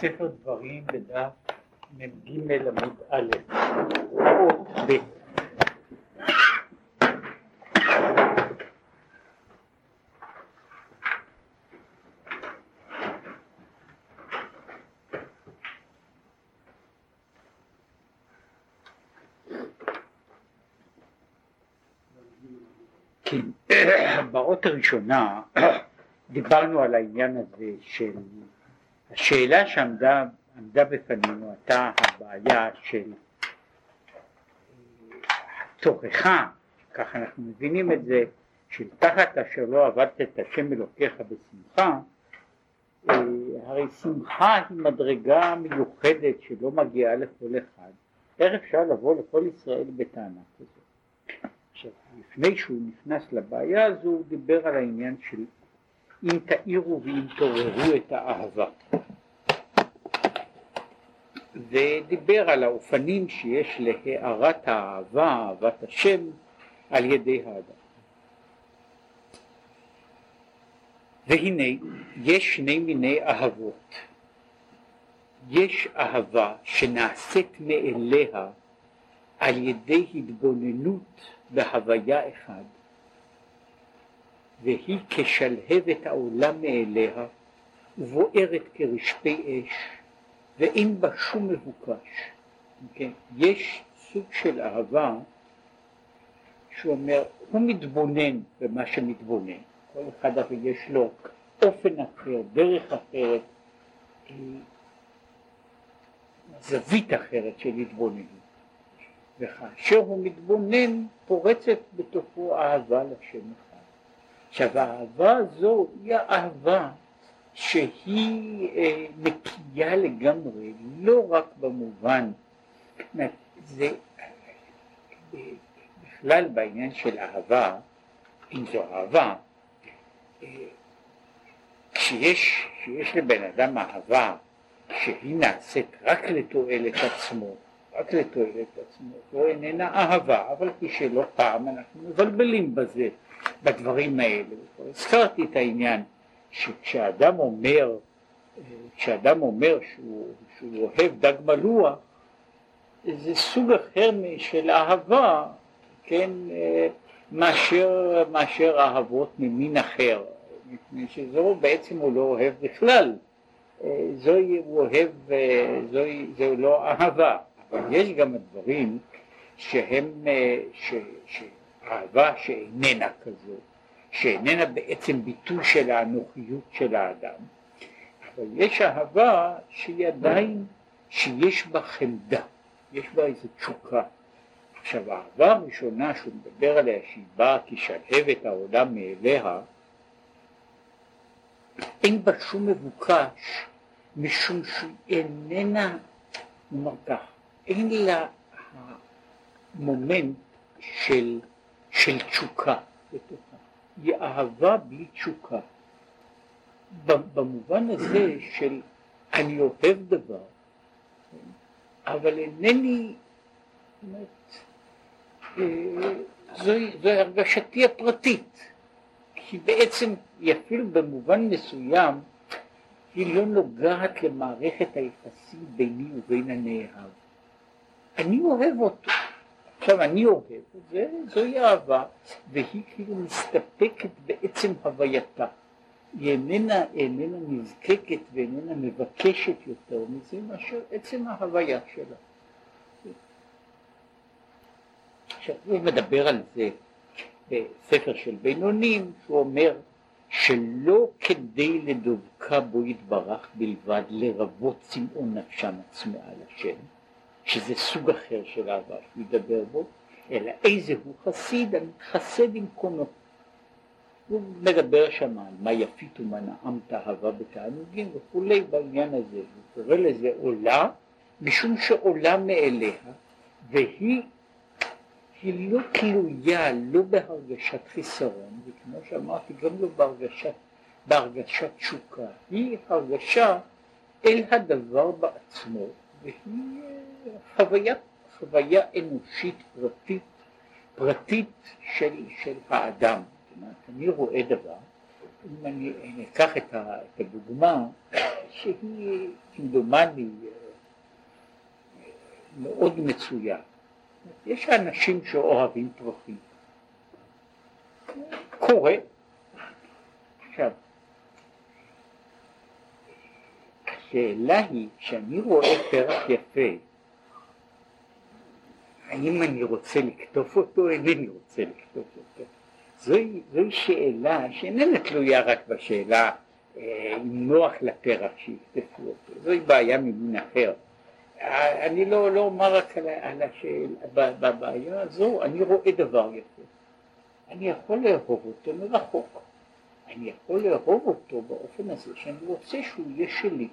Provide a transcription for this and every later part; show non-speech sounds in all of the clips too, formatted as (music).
ספר דברים בדף מ"ג עמוד א', אות ב'. כן, (clears throat) באות הראשונה (clears throat) דיברנו על העניין הזה של השאלה שעמדה עמדה בפנינו הייתה הבעיה של תוכחה, ככה אנחנו מבינים את זה, של תחת אשר לא עבדת את השם אלוקיך בשמחה, אה, הרי שמחה היא מדרגה מיוחדת שלא מגיעה לכל אחד, איך אפשר לבוא לכל ישראל בטענה כזאת? עכשיו, לפני שהוא נכנס לבעיה הזו, הוא דיבר על העניין של אם תאירו ואם תעוררו את האהבה. ודיבר על האופנים שיש להארת האהבה, אהבת השם, על ידי האדם. והנה, יש שני מיני אהבות. יש אהבה שנעשית מאליה על ידי התבוננות בהוויה אחד, והיא כשלהבת העולם מאליה ובוערת כרשפי אש, ואין בה שום מבוקש. כן? יש סוג של אהבה שהוא אומר, הוא מתבונן במה שמתבונן, כל אחד הרי יש לו אופן אחר, דרך אחרת, זווית אחרת של התבוננות. וכאשר הוא מתבונן פורצת בתוכו אהבה לשם אחד. עכשיו האהבה הזו היא האהבה שהיא אה, נקייה לגמרי, לא רק במובן, זה בכלל בעניין של אהבה, אם זו אהבה, אה, כשיש, כשיש לבן אדם אהבה שהיא נעשית רק לתועלת עצמו, רק לתועלת עצמו, זו איננה אהבה, אבל כפי שלא פעם אנחנו מבלבלים בזה, בדברים האלה. הזכרתי את העניין שכשאדם אומר, כשאדם אומר שהוא, שהוא אוהב דג מלוח, זה סוג אחר של אהבה, כן, מאשר, מאשר אהבות ממין אחר, מפני שזו בעצם הוא לא אוהב בכלל, זוהי הוא אוהב, זוהי, זו לא אהבה, אבל יש גם דברים שהם, ש, שאהבה שאיננה כזאת, שאיננה בעצם ביטוי של האנוכיות של האדם, אבל יש אהבה שהיא עדיין, שיש בה חמדה, יש בה איזו תשוקה. עכשיו האהבה הראשונה שהוא מדבר עליה שהיא באה כשלהבת העולם מאליה, אין בה שום מבוקש משום שהיא איננה, נאמר כך, אין לה המומנט של, של תשוקה. היא אהבה בלי תשוקה. במובן הזה של אני אוהב דבר, אבל אינני, אה, זוהי, זוהי הרגשתי הפרטית, כי בעצם היא אפילו במובן מסוים היא לא נוגעת למערכת היחסים ביני ובין הנאהב. אני אוהב אותו, עכשיו אני אוהב את זה, זוהי אהבה, והיא כאילו מסתפקת בעצם הווייתה. היא איננה, איננה נזקקת ואיננה מבקשת יותר מזה מאשר עצם ההוויה שלה. עכשיו הוא מדבר על זה בספר של בינונים, שהוא אומר שלא כדי לדבקה בו יתברך בלבד לרבות צמאון נפשם עצמה על השם, שזה סוג אחר של אהבה שהוא ידבר בו, אלא איזה הוא חסיד המתחסד עם קונו. הוא מדבר שם על מה יפית ומה נעמת אהבה בתענוגים וכולי בעניין הזה, הוא קורא לזה עולה משום שעולה מאליה והיא היא לא תלויה לא בהרגשת חיסרון וכמו שאמרתי גם לא בהרגשת, בהרגשת תשוקה, היא הרגשה אל הדבר בעצמו והיא חוויה, חוויה אנושית פרטית, פרטית של, של האדם. זאת אומרת, אני רואה דבר אם אני אקח את הדוגמה שהיא כמדומני מאוד מצויה. יש אנשים שאוהבים פרחים. קורה. עכשיו, השאלה היא, כשאני רואה פרח יפה, האם אני רוצה לקטוף אותו או אינני רוצה לקטוף אותו? זוהי, זוהי שאלה שאיננה תלויה רק בשאלה אה, אם נוח לפרח שיקטפו אותו, זוהי בעיה ממין אחר. אה, אני לא, לא אומר רק על, על השאלה, בבעיה הזו אני רואה דבר יפה. אני יכול לאהוב אותו מרחוק. אני יכול לאהוב אותו באופן הזה שאני רוצה שהוא יהיה שלי.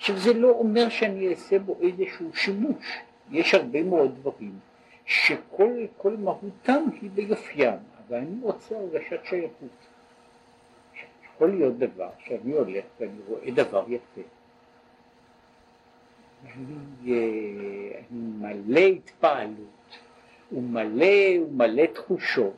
עכשיו זה לא אומר שאני אעשה בו איזשהו שימוש. יש הרבה מאוד דברים שכל מהותם היא ביופיים, אבל אני רוצה הרגשת שייכות. יכול להיות דבר שאני הולך ואני רואה דבר יפה. אני, אה, אני מלא התפעלות ומלא ומלא תחושות,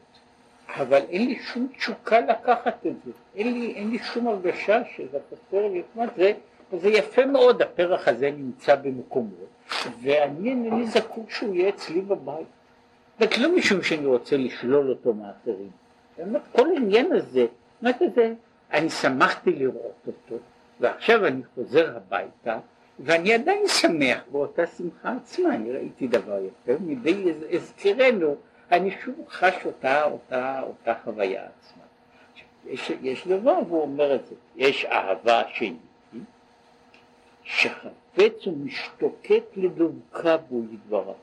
אבל אין לי שום תשוקה לקחת את זה, אין לי, אין לי שום הרגשה שזה חסר לי, זה, זה יפה מאוד, הפרח הזה נמצא במקומו, ואני אינני זקוק שהוא יהיה אצלי בבית. רק לא משום שאני רוצה לשלול אותו מאחרים. באמת כל העניין הזה, מה זה, אני שמחתי לראות אותו, ועכשיו אני חוזר הביתה, ואני עדיין שמח באותה שמחה עצמה, אני ראיתי דבר יפה, מדי אזכרנו, אני שוב חש אותה, אותה, אותה חוויה עצמה. יש, יש דבר, והוא אומר את זה, יש אהבה שנית, שחפץ ומשתוקק לדבקה בו ידברה.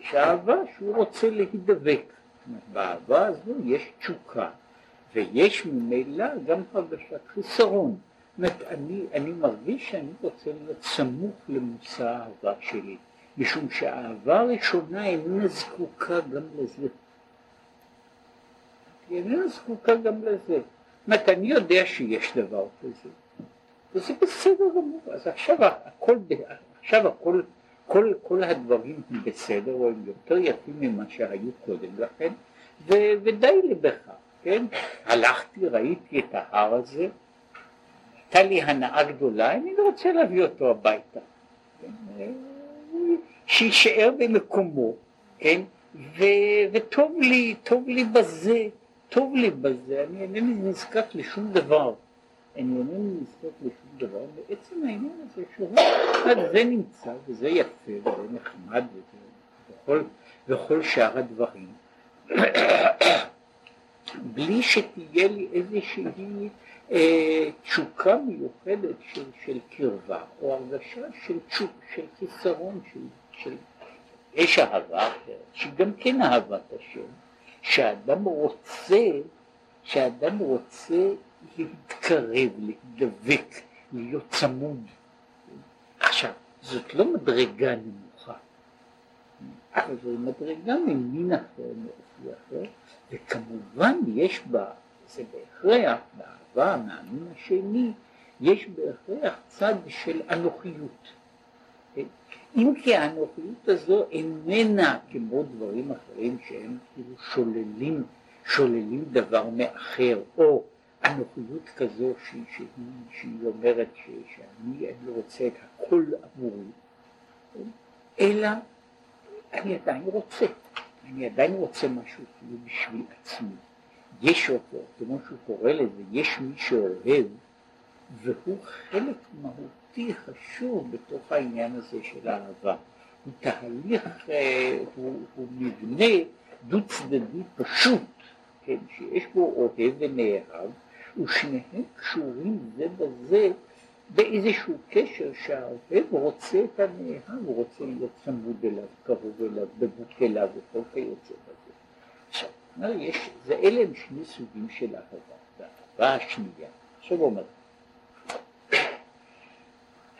יש אהבה שהוא רוצה להידבק, באהבה הזו יש תשוקה, ויש ממילא גם הרגשת חיסרון. אומרת, אני, אני מרגיש שאני רוצה להיות סמוך למושא האהבה שלי, משום שהאהבה הראשונה איננה זקוקה גם לזה. היא איננה זקוקה גם לזה. זאת אומרת, אני יודע שיש דבר כזה, וזה בסדר גמור. אז עכשיו הכל, עכשיו הכל, כל, כל הדברים הם בסדר, או הם יותר יפים ממה שהיו קודם לכן, ו, ודי לי בכך, כן? הלכתי, ראיתי את ההר הזה, הייתה לי הנאה גדולה, אני לא רוצה להביא אותו הביתה. שיישאר במקומו, כן? ו, וטוב לי, טוב לי בזה, טוב לי בזה, אני אינני נזקק לשום דבר. אני אינני נזקק לשום דבר, בעצם העניין הזה שהוא, זה נמצא וזה יפה וזה נחמד וזה, וכל, וכל שאר הדברים, (coughs) בלי שתהיה לי איזושהי אה, תשוקה מיוחדת של, של קרבה, או הרגשה של, תשוק, של חיסרון, של, של... יש אהבה אחרת, שהיא גם כן אהבת השם, שאדם רוצה, שאדם רוצה להתקרב, להידבק, להיות צמוד. עכשיו, זאת לא מדרגה נמוכה, זו מדרגה ממין אחר, מאופי אחר, וכמובן יש בה, זה בהכרח, בא מהמין השני, יש בהכרח צד של אנוכיות. אם כי האנוכיות הזו איננה כמו דברים אחרים שהם כאילו שוללים, שוללים דבר מאחר, או אנוכיות כזו שהיא, שהיא, שהיא אומרת ש, שאני אני רוצה את הכל עבורי, אלא אני עדיין רוצה, אני עדיין רוצה משהו כאילו בשביל עצמי. יש אותו, כמו שהוא קורא לזה, יש מי שאוהב, והוא חלק מהותי חשוב בתוך העניין הזה של האהבה. הוא תהליך, אה, הוא, הוא מבנה דו צדדי פשוט, כן, שיש בו אוהב ונאהב, ושניהם קשורים זה בזה באיזשהו קשר שהאוהב רוצה את הנאהב, הוא רוצה להיות צמוד אליו, קרוב אליו, בבוק אליו וכל כיוצא בזה. עכשיו, אלה הם שני סוגים של אהבה. והאהבה השנייה, עכשיו הוא אומר,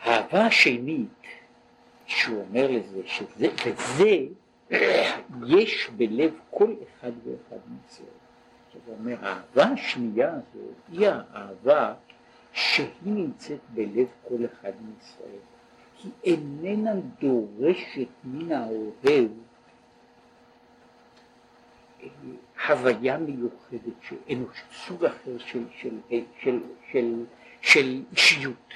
האהבה השנית, שהוא אומר לזה, שזה, וזה יש בלב כל אחד ואחד מישראל. הוא אומר, האהבה השנייה הזו היא האהבה שהיא נמצאת בלב כל אחד מישראל. היא איננה דורשת מן האוהב חוויה מיוחדת של אנוש, סוג אחר של, של, של, של, של, של אישיות.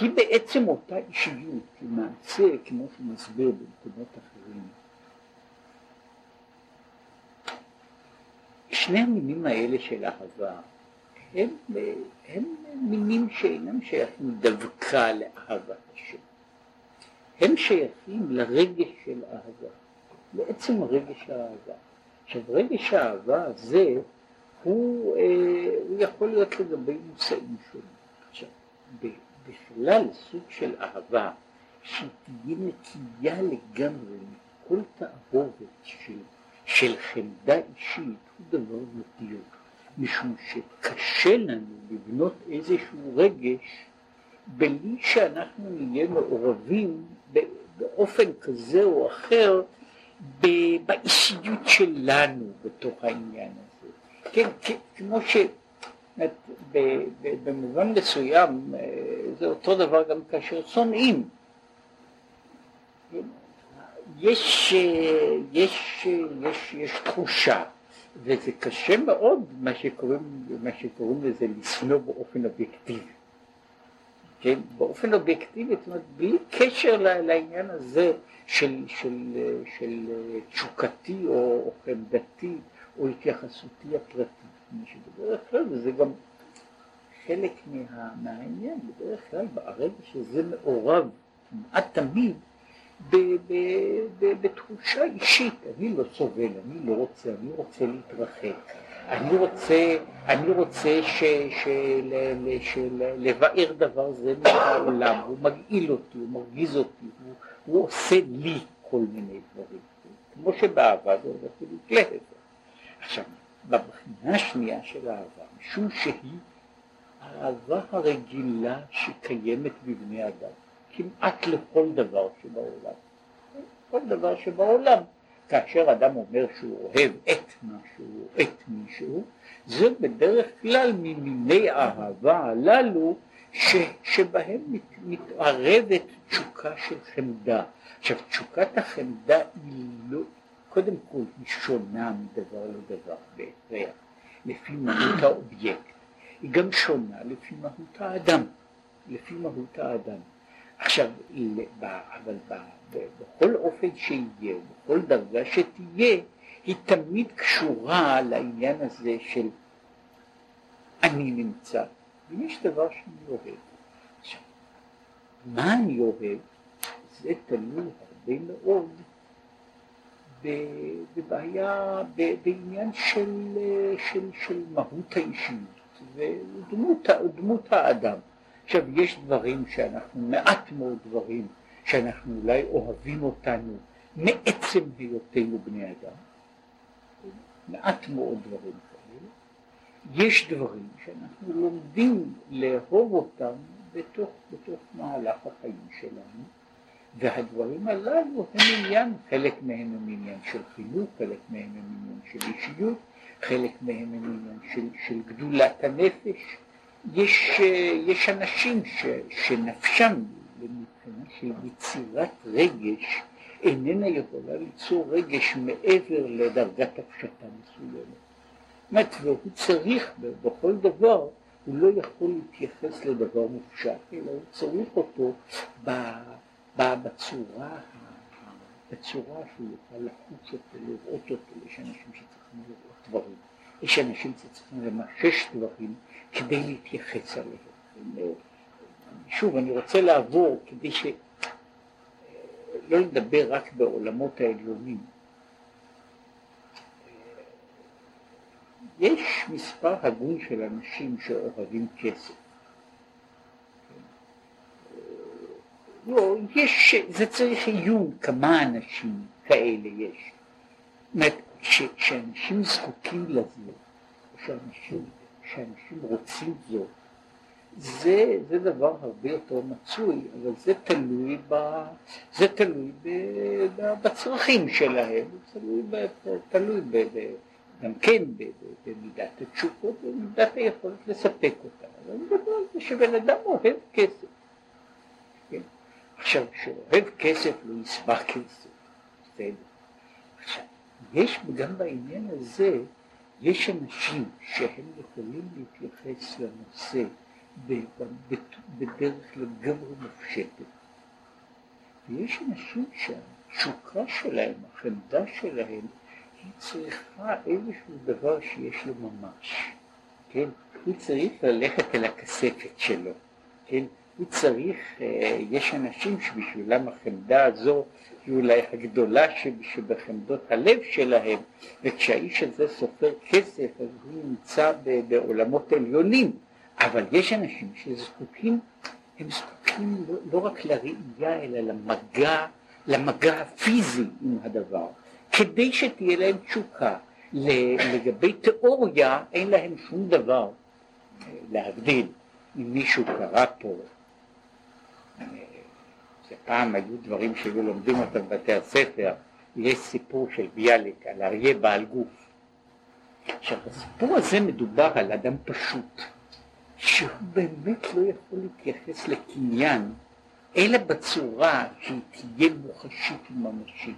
היא בעצם אותה אישיות, למעשה, כמו שהוא מסביר במקומות אחרים. שני המינים האלה של אהבה הם, הם מינים שאינם שייכים דווקא לאהבת השם. הם שייכים לרגש של אהבה, לעצם רגש האהבה. עכשיו רגש האהבה הזה הוא, אה, הוא יכול להיות לגבי מושאים שונים. עכשיו, בכלל סוג של אהבה שהיא תהיה נקייה לגמרי מכל תערובת של, של חמדה אישית הוא דבר נדיר, משום שקשה לנו לבנות איזשהו רגש בלי שאנחנו נהיה מעורבים באופן כזה או אחר באישיות שלנו בתוך העניין הזה. כן, כמו ש... במובן מסוים אה, זה אותו דבר גם כאשר שונאים. יש, אה, יש, יש, יש תחושה, וזה קשה מאוד מה שקוראים, מה שקוראים לזה לשנוא באופן אובייקטיבי. כן, באופן אובייקטיבי, זאת אומרת, בלי קשר לעניין הזה של, של, של תשוקתי או, או חמדתי או התייחסותי הפרטית. שבדרך כלל, וזה גם חלק מה, מהעניין, בדרך כלל ברגע שזה מעורב כמעט תמיד ב, ב, ב, בתחושה אישית, אני לא סובל, אני לא רוצה, אני רוצה להתרחק, אני רוצה, אני רוצה ש, ש, ל, של, לבאר דבר זה מהעולם, הוא מגעיל אותי, הוא מרגיז אותי, הוא, הוא עושה לי כל מיני דברים, כמו שבאהבה זה הולך להתלהב. עכשיו, בבחינה השנייה של אהבה, משום שהיא האהבה הרגילה שקיימת בבני אדם, כמעט לכל דבר שבעולם. כל דבר שבעולם. כאשר אדם אומר שהוא אוהב את משהו, את מישהו, זה בדרך כלל ממיני אהבה הללו ש, שבהם מת, מתערבת תשוקה של חמדה. עכשיו, תשוקת החמדה היא לא, קודם כל היא שונה מדבר לדבר בהכרח, לפי מהות האובייקט. היא גם שונה לפי מהות האדם, לפי מהות האדם. עכשיו, אבל בכל אופן שיהיה, בכל דרגה שתהיה, היא תמיד קשורה לעניין הזה של אני נמצא, ויש דבר שאני אוהב. עכשיו, מה אני אוהב? זה תלוי הרבה מאוד בבעיה, בעניין של, של, של מהות האישיות. ודמות האדם. עכשיו, יש דברים שאנחנו, מעט מאוד דברים שאנחנו אולי אוהבים אותנו מעצם היותנו בני אדם, מעט מאוד דברים כאלה. יש דברים שאנחנו לומדים לאהוב אותם בתוך, בתוך מהלך החיים שלנו, והדברים הללו הם עניין, חלק מהם הם עניין של חינוך, חלק מהם הם עניין של אישיות, חלק מהם הם עניין של, של גדולת הנפש. יש, יש אנשים ש, שנפשם מבחינה של יצירת רגש איננה יכולה ליצור רגש מעבר לדרגת הפשטה מסוימת. זאת אומרת, והוא צריך בכל דבר, הוא לא יכול להתייחס לדבר מופשט, אלא הוא צריך אותו בצורה, בצורה שהוא יוכל לחוץ אותו, לראות אותו, יש אנשים שצריכים לראות דברים. יש אנשים שצריכים למשש דברים כדי להתייחס אליהם. שוב, אני רוצה לעבור כדי ש... לא לדבר רק בעולמות העליונים. יש מספר הגון של אנשים שאוהבים כסף. לא, יש, זה צריך עיון כמה אנשים כאלה יש. זאת אומרת, שאנשים זקוקים לזה, שאנשים, שאנשים רוצים זאת, זה, זה דבר הרבה יותר מצוי, אבל זה תלוי, ב, זה תלוי ב, ב, בצרכים שלהם, זה תלוי, ב, תלוי ב, ב, גם כן במידת התשוקות ובמידת היכולת לספק אותה. אבל אני מדבר על זה שבן אדם אוהב כסף. כן? עכשיו, כשאוהב כסף לא יסבע כסף, בסדר. יש גם בעניין הזה יש אנשים שהם יכולים להתייחס לנושא בדרך לגמרי מופשטת, ויש אנשים שהתשוקה שלהם, החמדה שלהם, היא צריכה איזשהו דבר שיש לו ממש, כן? הוא צריך ללכת אל הכספת שלו, כן? הוא צריך, אה, יש אנשים שבשבילם החמדה הזו היא אולי הגדולה שבחמדות הלב שלהם, וכשהאיש הזה סופר כסף אז הוא נמצא בעולמות עליונים, אבל יש אנשים שזקוקים, הם זקוקים לא, לא רק לראייה אלא למגע, למגע הפיזי עם הדבר, כדי שתהיה להם תשוקה. לגבי תיאוריה אין להם שום דבר אה, להבדיל אם מישהו קרא פה שפעם היו דברים שהיו לומדים אותם בבתי הספר, יש סיפור של ביאליק על אריה בעל גוף. עכשיו הסיפור הזה מדובר על אדם פשוט, שהוא באמת לא יכול להתייחס לקניין, אלא בצורה שהיא תהיה מוחשית וממשית.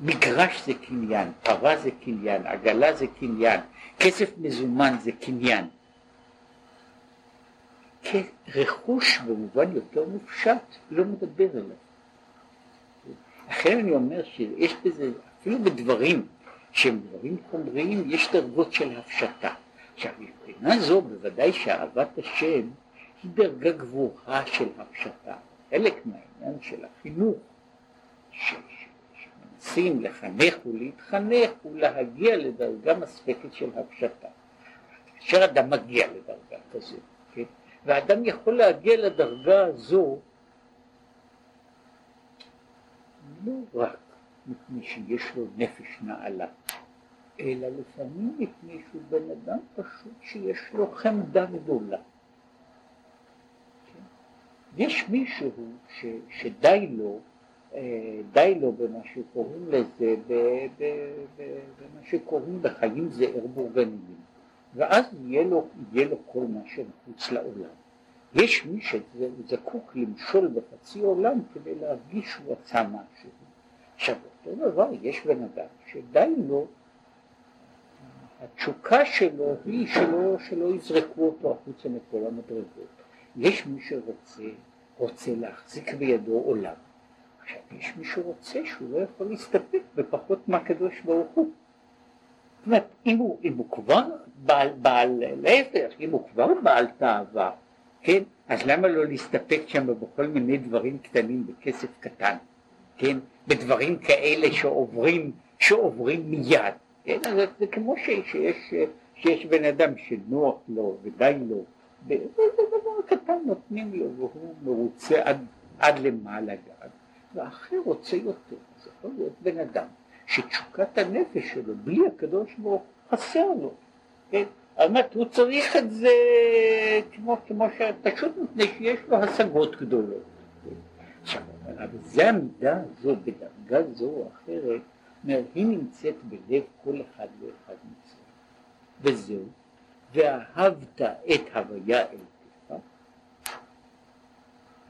מגרש זה קניין, פרה זה קניין, עגלה זה קניין, כסף מזומן זה קניין. כרכוש במובן יותר מופשט, לא מדבר אליו. לכן אני אומר שיש בזה, אפילו בדברים שהם דברים חומריים, יש דרגות של הפשטה. עכשיו, מבחינה זו בוודאי שאהבת השם היא דרגה גבוהה של הפשטה. חלק מהעניין של החינוך, שמנסים לחנך ולהתחנך, ולהגיע לדרגה מספקת של הפשטה. כאשר אדם מגיע לדרגה כזאת, ואדם יכול להגיע לדרגה הזו לא רק מפני שיש לו נפש נעלה, אלא לפעמים מפני שהוא בן אדם פשוט שיש לו חמדה גדולה. יש מישהו ש, שדי לו, אה, די לו במה שקוראים לזה, במה שקוראים בחיים זעיר בורגניים. ואז יהיה לו, יהיה לו כל מה שמחוץ לעולם. יש מי שזקוק למשול בחצי עולם כדי להרגיש שהוא עשה משהו. עכשיו אותו דבר יש בן אדם שדי לו, התשוקה שלו היא שלא, שלא יזרקו אותו החוצה מכל המדרגות. יש מי שרוצה רוצה להחזיק בידו עולם. עכשיו יש מי שרוצה שהוא לא יכול להסתפק בפחות מהקדוש ברוך הוא. זאת אומרת, אם הוא, אם הוא כבר בעל, בעל, להפך, אם הוא כבר בעל תאווה, כן, אז למה לא להסתפק שם בכל מיני דברים קטנים בכסף קטן, כן, בדברים כאלה שעוברים, שעוברים מיד, כן, אז זה כמו ש, שיש, שיש בן אדם שנוח לו ודי לו, זה דבר קטן נותנים לו והוא מרוצה עד, עד למעלה ואחר רוצה יותר, זה יכול להיות בן אדם שתשוקת הנפש שלו, בלי הקדוש ברוך חסר לו, כן? זאת הוא צריך את זה כמו, כמו שפשוט מפני שיש לו השגות גדולות. עכשיו, אבל זה המידה הזו, בדרגה זו או אחרת, היא נמצאת בלב כל אחד ואחד מצרים. וזהו, ואהבת את הוויה אלוקיך,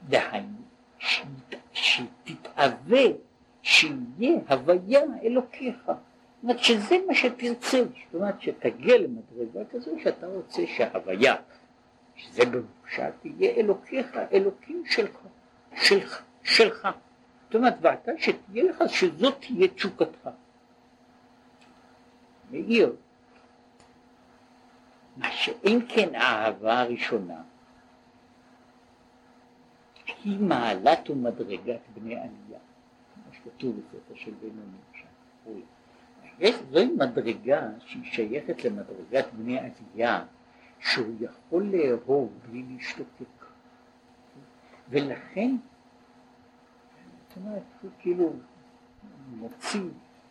דהיינו, שתתאווה שיהיה הוויה אלוקיך. זאת אומרת שזה מה שתרצה, זאת אומרת שתגיע למדרגה כזו שאתה רוצה שההוויה, שזה במופשט, יהיה אלוקיך, אלוקים שלך, שלך, שלך. זאת אומרת, ואתה שתהיה לך, שזאת תהיה תשוקתך. מאיר, מה שאין כן האהבה הראשונה, היא מעלת ומדרגת בני עלייה. כתוב בספר של בינוני שם, יש זוהי מדרגה שהיא שייכת למדרגת בני עלייה, שהוא יכול לאהוב בלי להשתוקק. ולכן, זאת אומרת, הוא כאילו מוציא,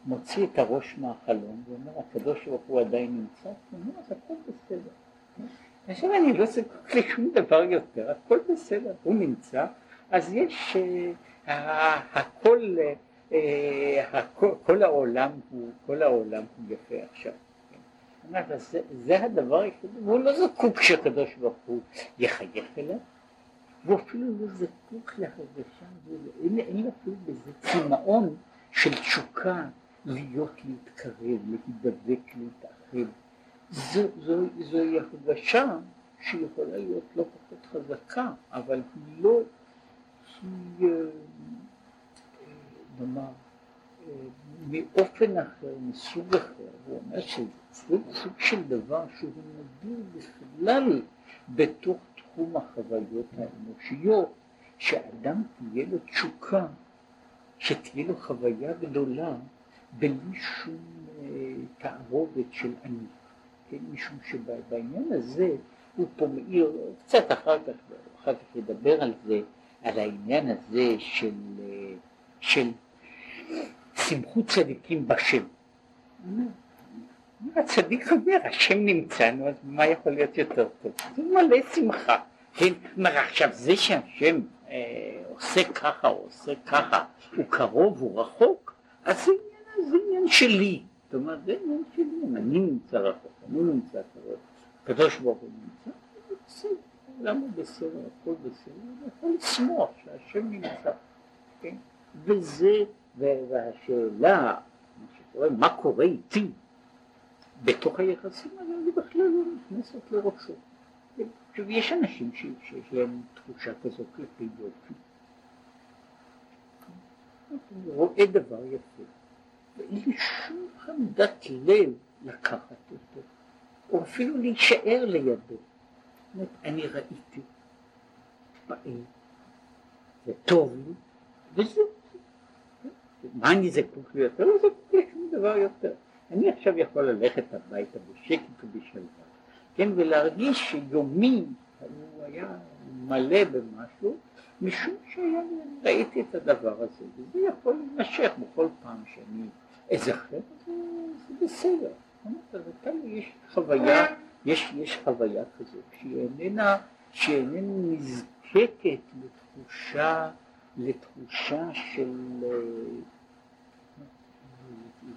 מוציא את הראש מהחלום ואומר, הקדוש ברוך הוא עדיין נמצא, הוא אומר, הכל בסדר. עכשיו אני לא זקוק לשום דבר יותר, הכל בסדר, הוא נמצא, אז יש, uh, הכל, הכל, כל העולם הוא, כל העולם הוא יפה עכשיו. כן? זה, זה הדבר היחיד, והוא לא זקוק שהקדוש ברוך הוא יחייך אליו, והוא אפילו לא זקוק להרגשה, אין, אין אפילו בזה צמאון של תשוקה להיות להתקרב, להידבק, להתאחד. זו, זו, זוהי הרגשה שיכולה להיות לא פחות חזקה, אבל היא לא, היא, אה, נאמר, אה, מאופן אחר, מסוג אחר, הוא אומר שזה סוג של דבר שהוא נדיר בכלל בתוך תחום החוויות האנושיות, שאדם תהיה לו תשוקה, שתהיה לו חוויה גדולה, בלי שום אה, תערובת של אני. כן, משום שבעניין הזה הוא פה מאיר, קצת אחר כך, אחר כך ידבר על זה, על העניין הזה של, אה, של שמחו צדיקים בשם. הצדיק אומר, השם נמצא, נו, אז מה יכול להיות יותר טוב? זה מלא שמחה. כן, כלומר עכשיו זה שהשם אה, עושה ככה או עושה ככה, הוא קרוב, הוא רחוק, אז זה עניין, זה עניין שלי. זאת אומרת, זה עניין שלי, אני נמצא רחוק, אני נמצא קרוב, הקדוש ברוך הוא נמצא, זה בסדר, למה בסדר, הכל בסדר, אני יכול לשמוח שהשם נמצא, כן? וזה, והשאלה, מה שקורה, מה קורה איתי בתוך היחסים האלה, אני בכלל לא נכנסת לראשו. עכשיו, יש אנשים שיש להם תחושה כזאת כלפי יופי. אני רואה דבר יפה, ואין לי שום עמדת לב לקחת אותו, או אפילו להישאר לידו. זאת אומרת, אני ראיתי, מתפעל, זה טוב לי, וזהו. מה אני זקוק לי יותר? לא זקוק לי שום דבר יותר. אני עכשיו יכול ללכת הביתה בשקט ובשלווה, כן, ולהרגיש שיומי הוא היה מלא במשהו, משום שראיתי את הדבר הזה, וזה יכול להימשך בכל פעם שאני אזכר, זה, בסדר. יש חוויה, יש, יש חוויה כזאת, שהיא איננה, שהיא איננה נזקקת לתחושה, לתחושה של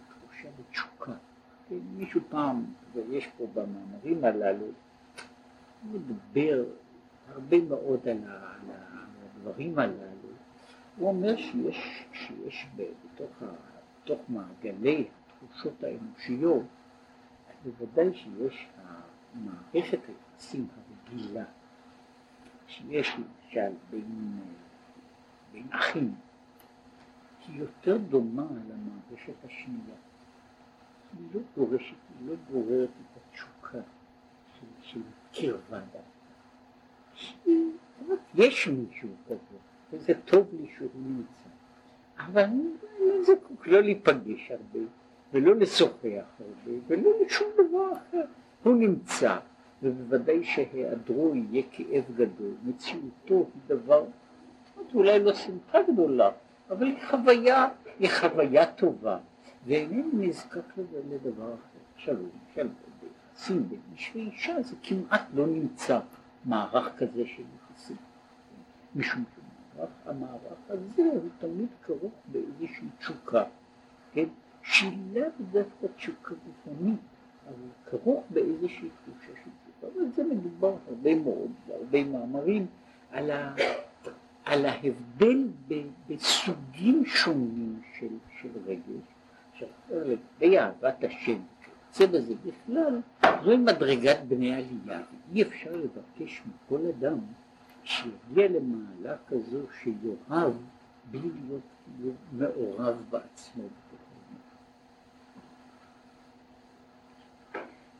תחושה בתשוקה. כן, מישהו פעם, ויש פה במאמרים הללו, מדבר הרבה מאוד על הדברים הללו. הוא אומר שיש, שיש בתוך, ה, בתוך מעגלי התחושות האנושיות, בוודאי שיש מערכת היחסים הרגילה, שיש למשל בין, בין אחים, היא יותר דומה למערכת השנייה. היא לא דורשת, היא לא גוררת את התשוקה של, של קרבה דווקא. יש מישהו כזה, וזה טוב לי שהוא נמצא, אבל לא זקוק לא להיפגש הרבה, ולא לשוחח הרבה, ולא לשום דבר אחר. הוא נמצא, ובוודאי שהיעדרו יהיה כאב גדול, מציאותו היא דבר, אולי לא שמחה גדולה, אבל היא חוויה, היא חוויה טובה, ואינני נזקק לדבר אחר. עכשיו, למשל, ביחסים בין איש ואישה זה כמעט לא נמצא מערך כזה של יחסים, משום שהמערך הזה הוא תמיד כרוך באיזושהי תשוקה, כן? שהיא לאו דווקא תשוקה גופנית, אבל כרוך באיזושהי תחושה של תשוקה, ועל זה מדובר הרבה מאוד, בהרבה מאמרים, על, ה, על ההבדל ב, בסוגים שונים של, של רגש, עכשיו לגבי אהבת השם, שיוצא בזה בכלל, זוהי מדרגת בני עלייה, אי אפשר לבקש מכל אדם שיגיע למעלה כזו שיאהב בלי להיות מעורב בעצמו.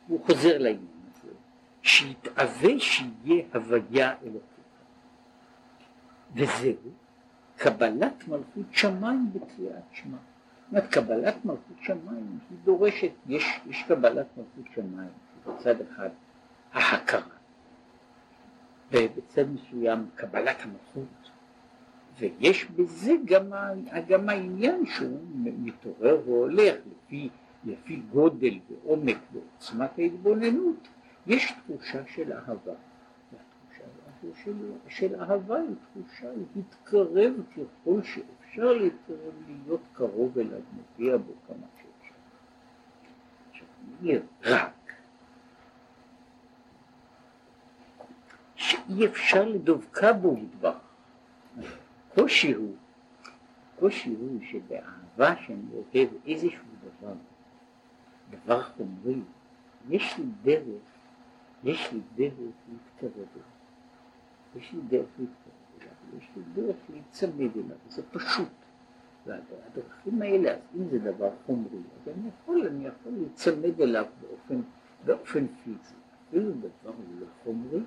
הוא חוזר לעניין הזה, שיתאווה שיהיה הוויה אלוקית. וזהו קבלת מלכות שמיים בקריאת שמע. זאת אומרת, קבלת מלכות שמיים היא דורשת, יש, יש קבלת מלכות שמיים, בצד אחד ההכרה, ובצד מסוים קבלת המלכות, ויש בזה גם, גם העניין שהוא מתעורר והולך לפי לפי גודל ועומק ועוצמת ההתבוננות, יש תחושה של אהבה. והתחושה של, של אהבה היא תחושה להתקרב ככל שאפשר להתקרב, להיות קרוב אליו, מגיע בו כמה שאפשר. עכשיו, נהיה רק שאי אפשר לדבקה בו ידבח. קושי הוא, קושי הוא שבאהבה שאני אוהב איזשהו דבר דבר חומרי, יש לי דרך, יש לי דרך להתקרב אליו. יש לי דרך להתקרב אליו, יש לי דרך להיצמד אליו, זה פשוט. והדרכים האלה, אז אם זה דבר חומרי, אז אני יכול, אני יכול להיצמד אליו באופן, באופן פיזי. אפילו דבר לא חומרי,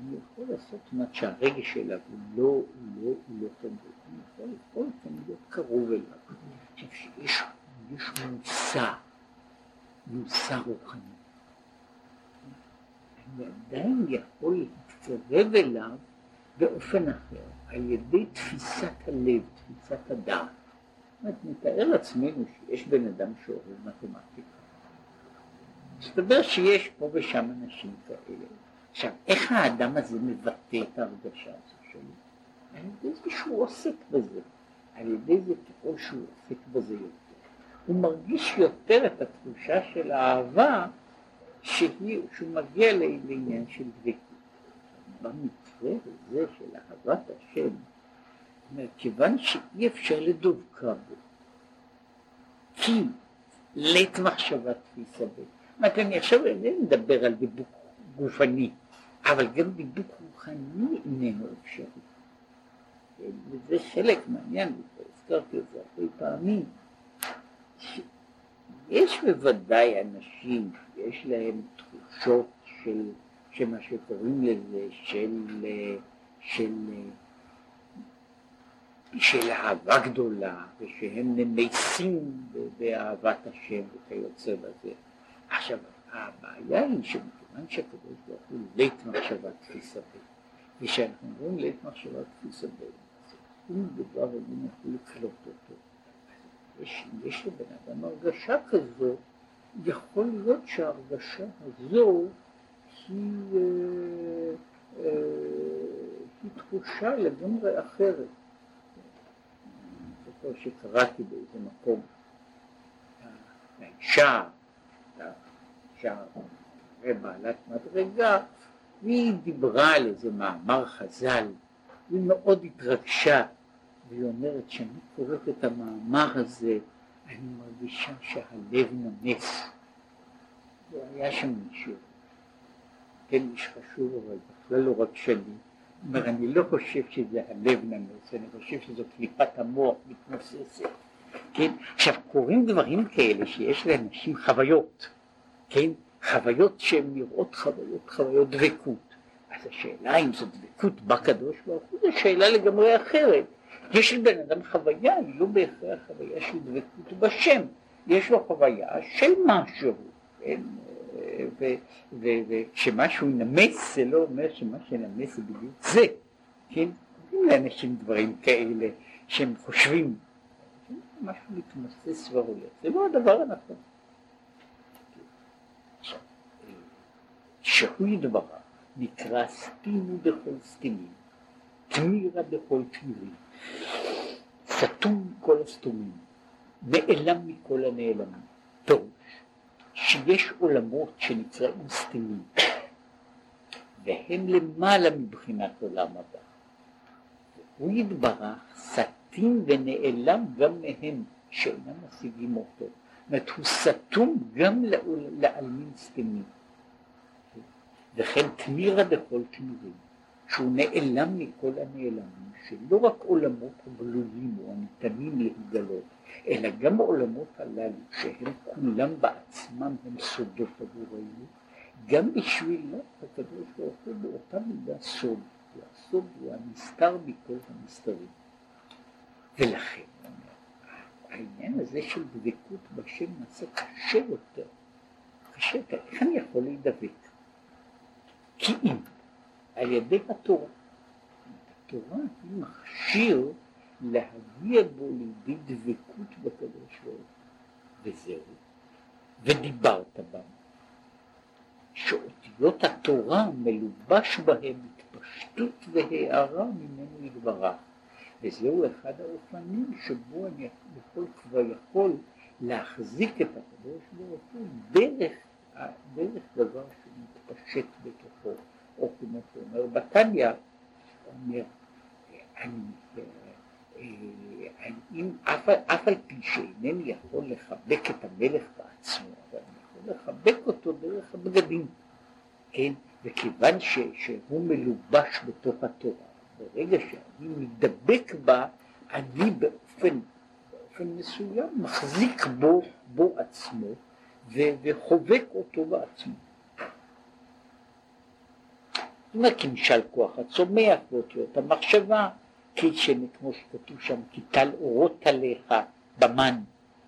אני יכול לעשות מה שהרגש אליו הוא לא, הוא לא, הוא לא חומרי. אני יכול בכל אופן להיות קרוב אליו. עכשיו שיש יש מושא, מושא רוחני. אני עדיין יכול להתקרב אליו באופן אחר, על ידי תפיסת הלב, תפיסת הדעת. זאת אומרת, נתאר לעצמנו שיש בן אדם שאוהב מתמטיקה. מסתבר שיש פה ושם אנשים כאלה. עכשיו, איך האדם הזה מבטא את ההרגשה הזו שלו? על ידי זה שהוא עוסק בזה. על ידי זה ככל שהוא עוסק בזה יותר. הוא מרגיש יותר את התחושה של האהבה שהיא, שהוא מגיע לעניין של דבקות. במקרה הזה של אהבת השם, כיוון שאי אפשר לדבקה בו, כי לית מחשבה תפיסה בו. זאת אומרת, אני עכשיו אינני מדבר על דיבוק גופני, אבל גם דיבוק רוחני איננו אפשרי. וזה חלק מהעניין, הזכרתי את זה הרבה פעמים. יש בוודאי אנשים שיש להם תחושות של, שמה שקוראים לזה, של, של, של אהבה גדולה, ושהם נמסים באהבת השם וכיוצא בזה. עכשיו, הבעיה היא שמכיוון שהקדוש ברוך הוא לית מחשבה תפיסה בי, וכשאנחנו אומרים לית מחשבה תפיסה אז שום דבר אינו יכול לקלוט אותו. יש, יש לבן אדם הרגשה כזו, יכול להיות שההרגשה הזו היא, אה, אה, היא תחושה לגמרי אחרת. אני זוכר שקראתי באיזה מקום, האישה, האישה בעלת מדרגה, והיא דיברה על איזה מאמר חז"ל, היא מאוד התרגשה והיא אומרת שאני קוראת את המאמר הזה, אני מרגישה שהלב נמס. והיה שם מישהו, כן, איש חשוב, אבל בכלל לא רק שלי. אומר, אני לא חושב שזה הלב נמס, אני חושב שזו קליפת המוח מתנוססת. כן, עכשיו קורים דברים כאלה שיש לאנשים חוויות, כן, חוויות שהן נראות חוויות, חוויות דבקות. אז השאלה אם זו דבקות בקדוש ברוך הוא, זו שאלה לגמרי אחרת. יש לבן אדם חוויה, היא לא בהכרח חוויה של דבקות בשם, יש לו חוויה של משהו, כן? וכשמשהו ינמס זה לא אומר שמה שינמס זה בדיוק זה, כן? קוראים לאנשים דברים כאלה שהם חושבים, משהו מתמסס והולך, זה לא הדבר הנכון. שהוא ידברה נקרא סתימו בכל סתימים, תמירה בכל תמירים. סתום כל הסתומים, נעלם מכל הנעלמים. פירוש שיש עולמות שנקראים סתימים, והם למעלה מבחינת עולם הבא. הוא יתברך סתים ונעלם גם מהם שאינם משיגים אותו. זאת אומרת, הוא סתום גם לעלמין סתימים. וכן תמירה בכל תמירים. שהוא נעלם מכל הנעלמים, שלא רק עולמות הגלויים או הניתנים להתגלות, אלא גם העולמות הללו, שהם כולם בעצמם הם סודות עבורנו, גם בשבילו הקדוש ברוך הוא באותה מידה סוד, והסוד הוא הנסתר מכל המסתרים. ולכן, העניין הזה של דבקות בשם נעשה קשה יותר. קשה יותר, איך אני יכול להידבק? כי אם על ידי התורה. התורה היא מכשיר להגיע בו לידי דבקות בקדוש ברוך וזהו. ודיברת בם. שאותיות התורה מלובש בהם התפשטות והארה ממנו יתברך. וזהו אחד האופנים שבו אני יכול כבר יכול להחזיק את הקדוש ברוך הוא דרך, דרך דבר שמתפשט בתוכו. או כמו שאומר בתניא, אומר, אני, אף, אף על פי שאינני יכול לחבק את המלך בעצמו, אבל אני יכול לחבק אותו דרך הבגדים, כן? וכיוון ש, שהוא מלובש בתוך התורה, ברגע שאני מדבק בה, אני באופן, באופן מסוים מחזיק בו, בו עצמו וחובק אותו בעצמו. אומרת, כמשל כוח הצומח ואותיות המחשבה, כי כמו שכתוב שם, כי טל אורות עליך במן,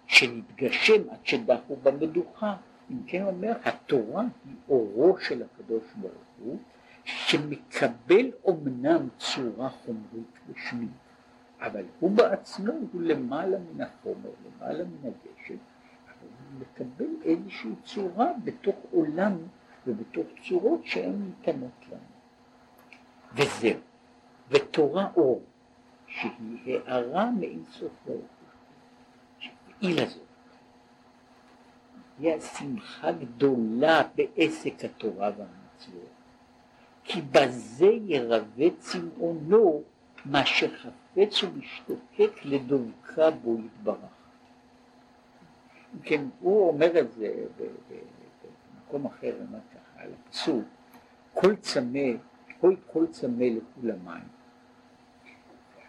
שנתגשם עד שדחו במדוכה. אם כן אומר, התורה היא אורו של הקדוש ברוך הוא, שמקבל אומנם צורה חומרית ושמית, אבל הוא בעצמו הוא למעלה מן החומר, למעלה מן הגשם, אבל הוא מקבל איזושהי צורה בתוך עולם ובתוך צורות שהן ניתנות לנו. וזהו, ותורה אור, שהיא הערה מאין סוף ברוך שהיא לזאת. היא השמחה גדולה בעסק התורה והמצוות, כי בזה ירווה צמאונו מה שחפץ ומשתוקק לדבקה בו יתברך. כן, הוא אומר את זה במקום אחר, אומר ככה, על הפסוק, כל צמא, כל כל צמא לכול המים.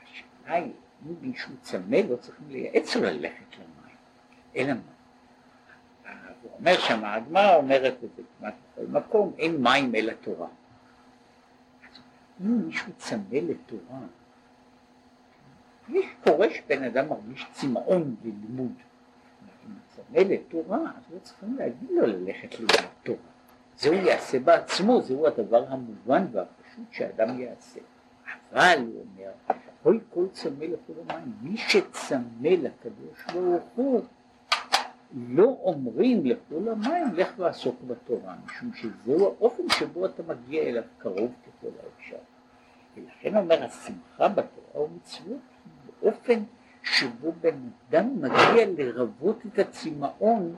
השאלה היא, אם מישהו צמא לא צריכים לייעץ לו ללכת למים, אלא מה? הוא אומר שם, הגמרא אומרת את זה כמעט בכל מקום, אין מים אלא תורה. אם מישהו צמא לתורה, יש קורה שבן אדם מרגיש צמאון ללימוד. אם הוא צמא לתורה, אז לא צריכים להגיד לו ללכת ללמוד תורה. זה הוא יעשה בעצמו, זהו הדבר המובן והפשוט שאדם יעשה. אבל, הוא אומר, אוי כל צמא לכל המים, מי שצמא לקדוש ברוך הוא, לא אומרים לכל המים לך ועסוק בתורה, משום שזהו האופן שבו אתה מגיע אליו קרוב ככל האפשר. ולכן אומר השמחה בתורה ומצוות באופן שבו בן אדם מגיע לרבות את הצמאון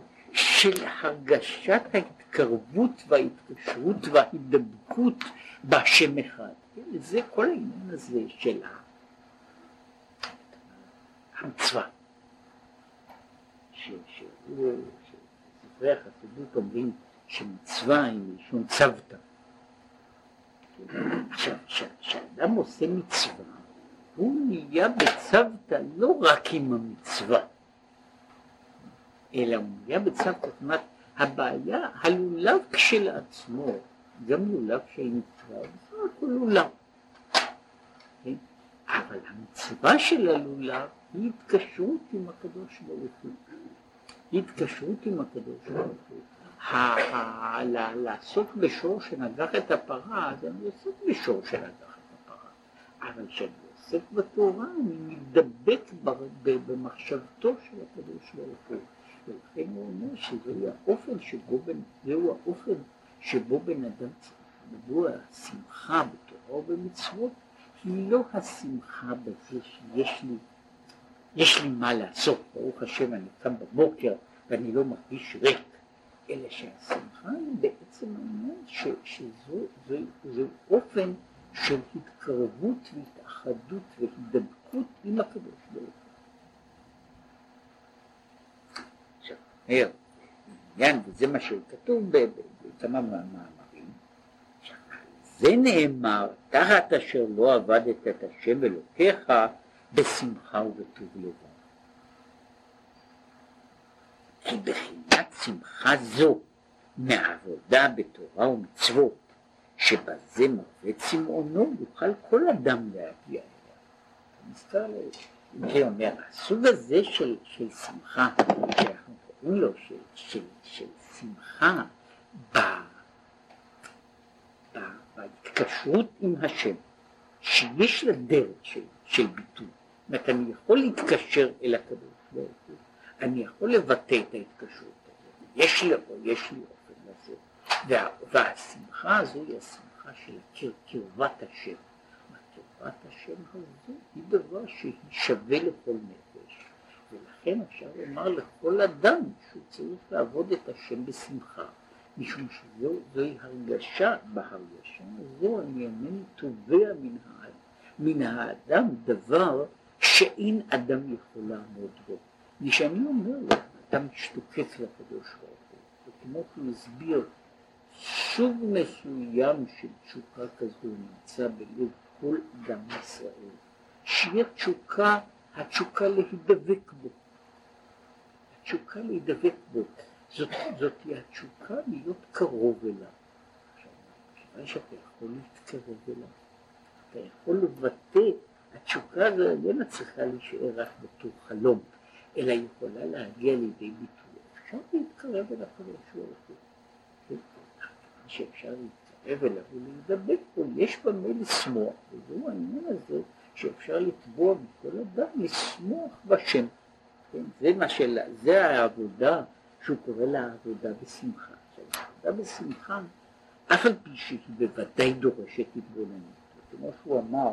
של הרגשת ההתקרבות וההתקשרות וההידבקות בהשם אחד. זה כל העניין הזה של המצווה. שספרי החסידות אומרים שמצווה היא מלשון צוותא. עכשיו, כשאדם עושה מצווה, הוא נהיה בצוותא לא רק עם המצווה, אלא בצוותא, זאת אומרת, הבעיה, הלולב כשלעצמו, גם לולב של מצווה, בסך הכל לולב. כן? אבל המצווה של הלולב היא התקשרות עם הקדוש ברוך הוא. התקשרות עם הקדוש ברוך הוא. לעסוק בשור שנגח את הפרה, אז אני עוסק בשור שנגח את הפרה. אבל כשאני עוסק בתורה, אני מתדבק במחשבתו של הקדוש ברוך הוא. ולכן הוא אומר שזהו האופן שבו זהו האופן שבו בן אדם צריך מדוע השמחה בתורה ובמצוות היא לא השמחה בזה שיש לי יש לי מה לעשות, ברוך השם אני קם בבוקר ואני לא מרגיש ריק, אלא שהשמחה היא בעצם העניין שזה אופן של התקרבות והתאחדות והידבקות עם הקדוש ברוך עניין, וזה מה שכתוב בכמה מאמרים, זה נאמר, תחת אשר לא עבדת את השם אלוקיך בשמחה ובטוב לבב. כי בחינת שמחה זו מעבודה בתורה ומצוות, שבזה מרווה צמאונו, יוכל כל אדם להגיע אליה. אם כן אומר, הסוג הזה של, של שמחה, לו של, של, של שמחה ב, ב, בהתקשרות עם השם, שיש לה דרך של, של ביטוי. זאת אומרת, אני יכול להתקשר אל הקדוש ברוך הוא, אני יכול לבטא את ההתקשרות הזאת, יש לי, יש לי אופן לזה, וה, והשמחה הזו היא השמחה של קר, קרבת השם. קרבת השם הזו היא דבר שהיא שווה לכל נפש, ולכן אפשר לומר לכל אדם שהוא צריך לעבוד את השם בשמחה, משום שזוהי הרגשה, בהרגשה הזו אני אינני תובע מן, מן האדם דבר שאין אדם יכול לעמוד בו. כשאני אומר לו, אתה משתוקק לקדוש ברוך הוא, כמו שהוא הסביר, סוג מסוים של תשוקה כזו נמצא בלב כל אדם ישראל, שיהיה תשוקה, התשוקה להידבק בו, התשוקה להידבק בו, זאת, זאת היא התשוקה להיות קרוב אליו. כיוון שאתה יכול להתקרב אליו, אתה יכול לבטא, התשוקה הזו איננה צריכה להישאר רק בתור חלום, אלא יכולה להגיע לידי ביטוי. אפשר להתקרב אל הקדוש ברוך הוא. שאפשר להתקרב אליו ולהידבק בו, יש במה לשמוח, וזהו העניין הזה שאפשר לתבוע מכל אדם לשמוח בשם. כן? זה מה של... זה העבודה שהוא קורא לה עבודה בשמחה. עבודה בשמחה, אף על פי שהיא בוודאי דורשת התבוננות. כמו שהוא אמר,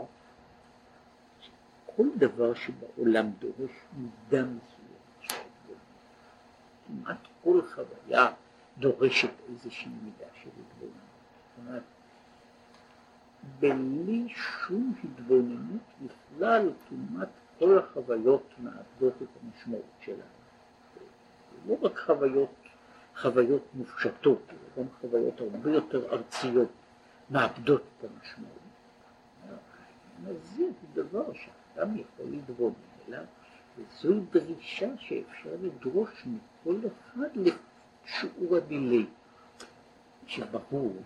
כל דבר שבעולם דורש מידה מסוימת כמעט כל חוויה דורשת איזושהי מידה של התבוננות. בלי שום התבוננות בכלל כמעט כל החוויות מאבדות את המשמעות שלהן. לא רק חוויות, חוויות מופשטות, אלא גם חוויות הרבה יותר ארציות מאבדות את המשמעות. זה דבר שאדם יכול להתבונן אליו, וזוהי דרישה שאפשר לדרוש מכל אחד לשיעור הדילי, שברור,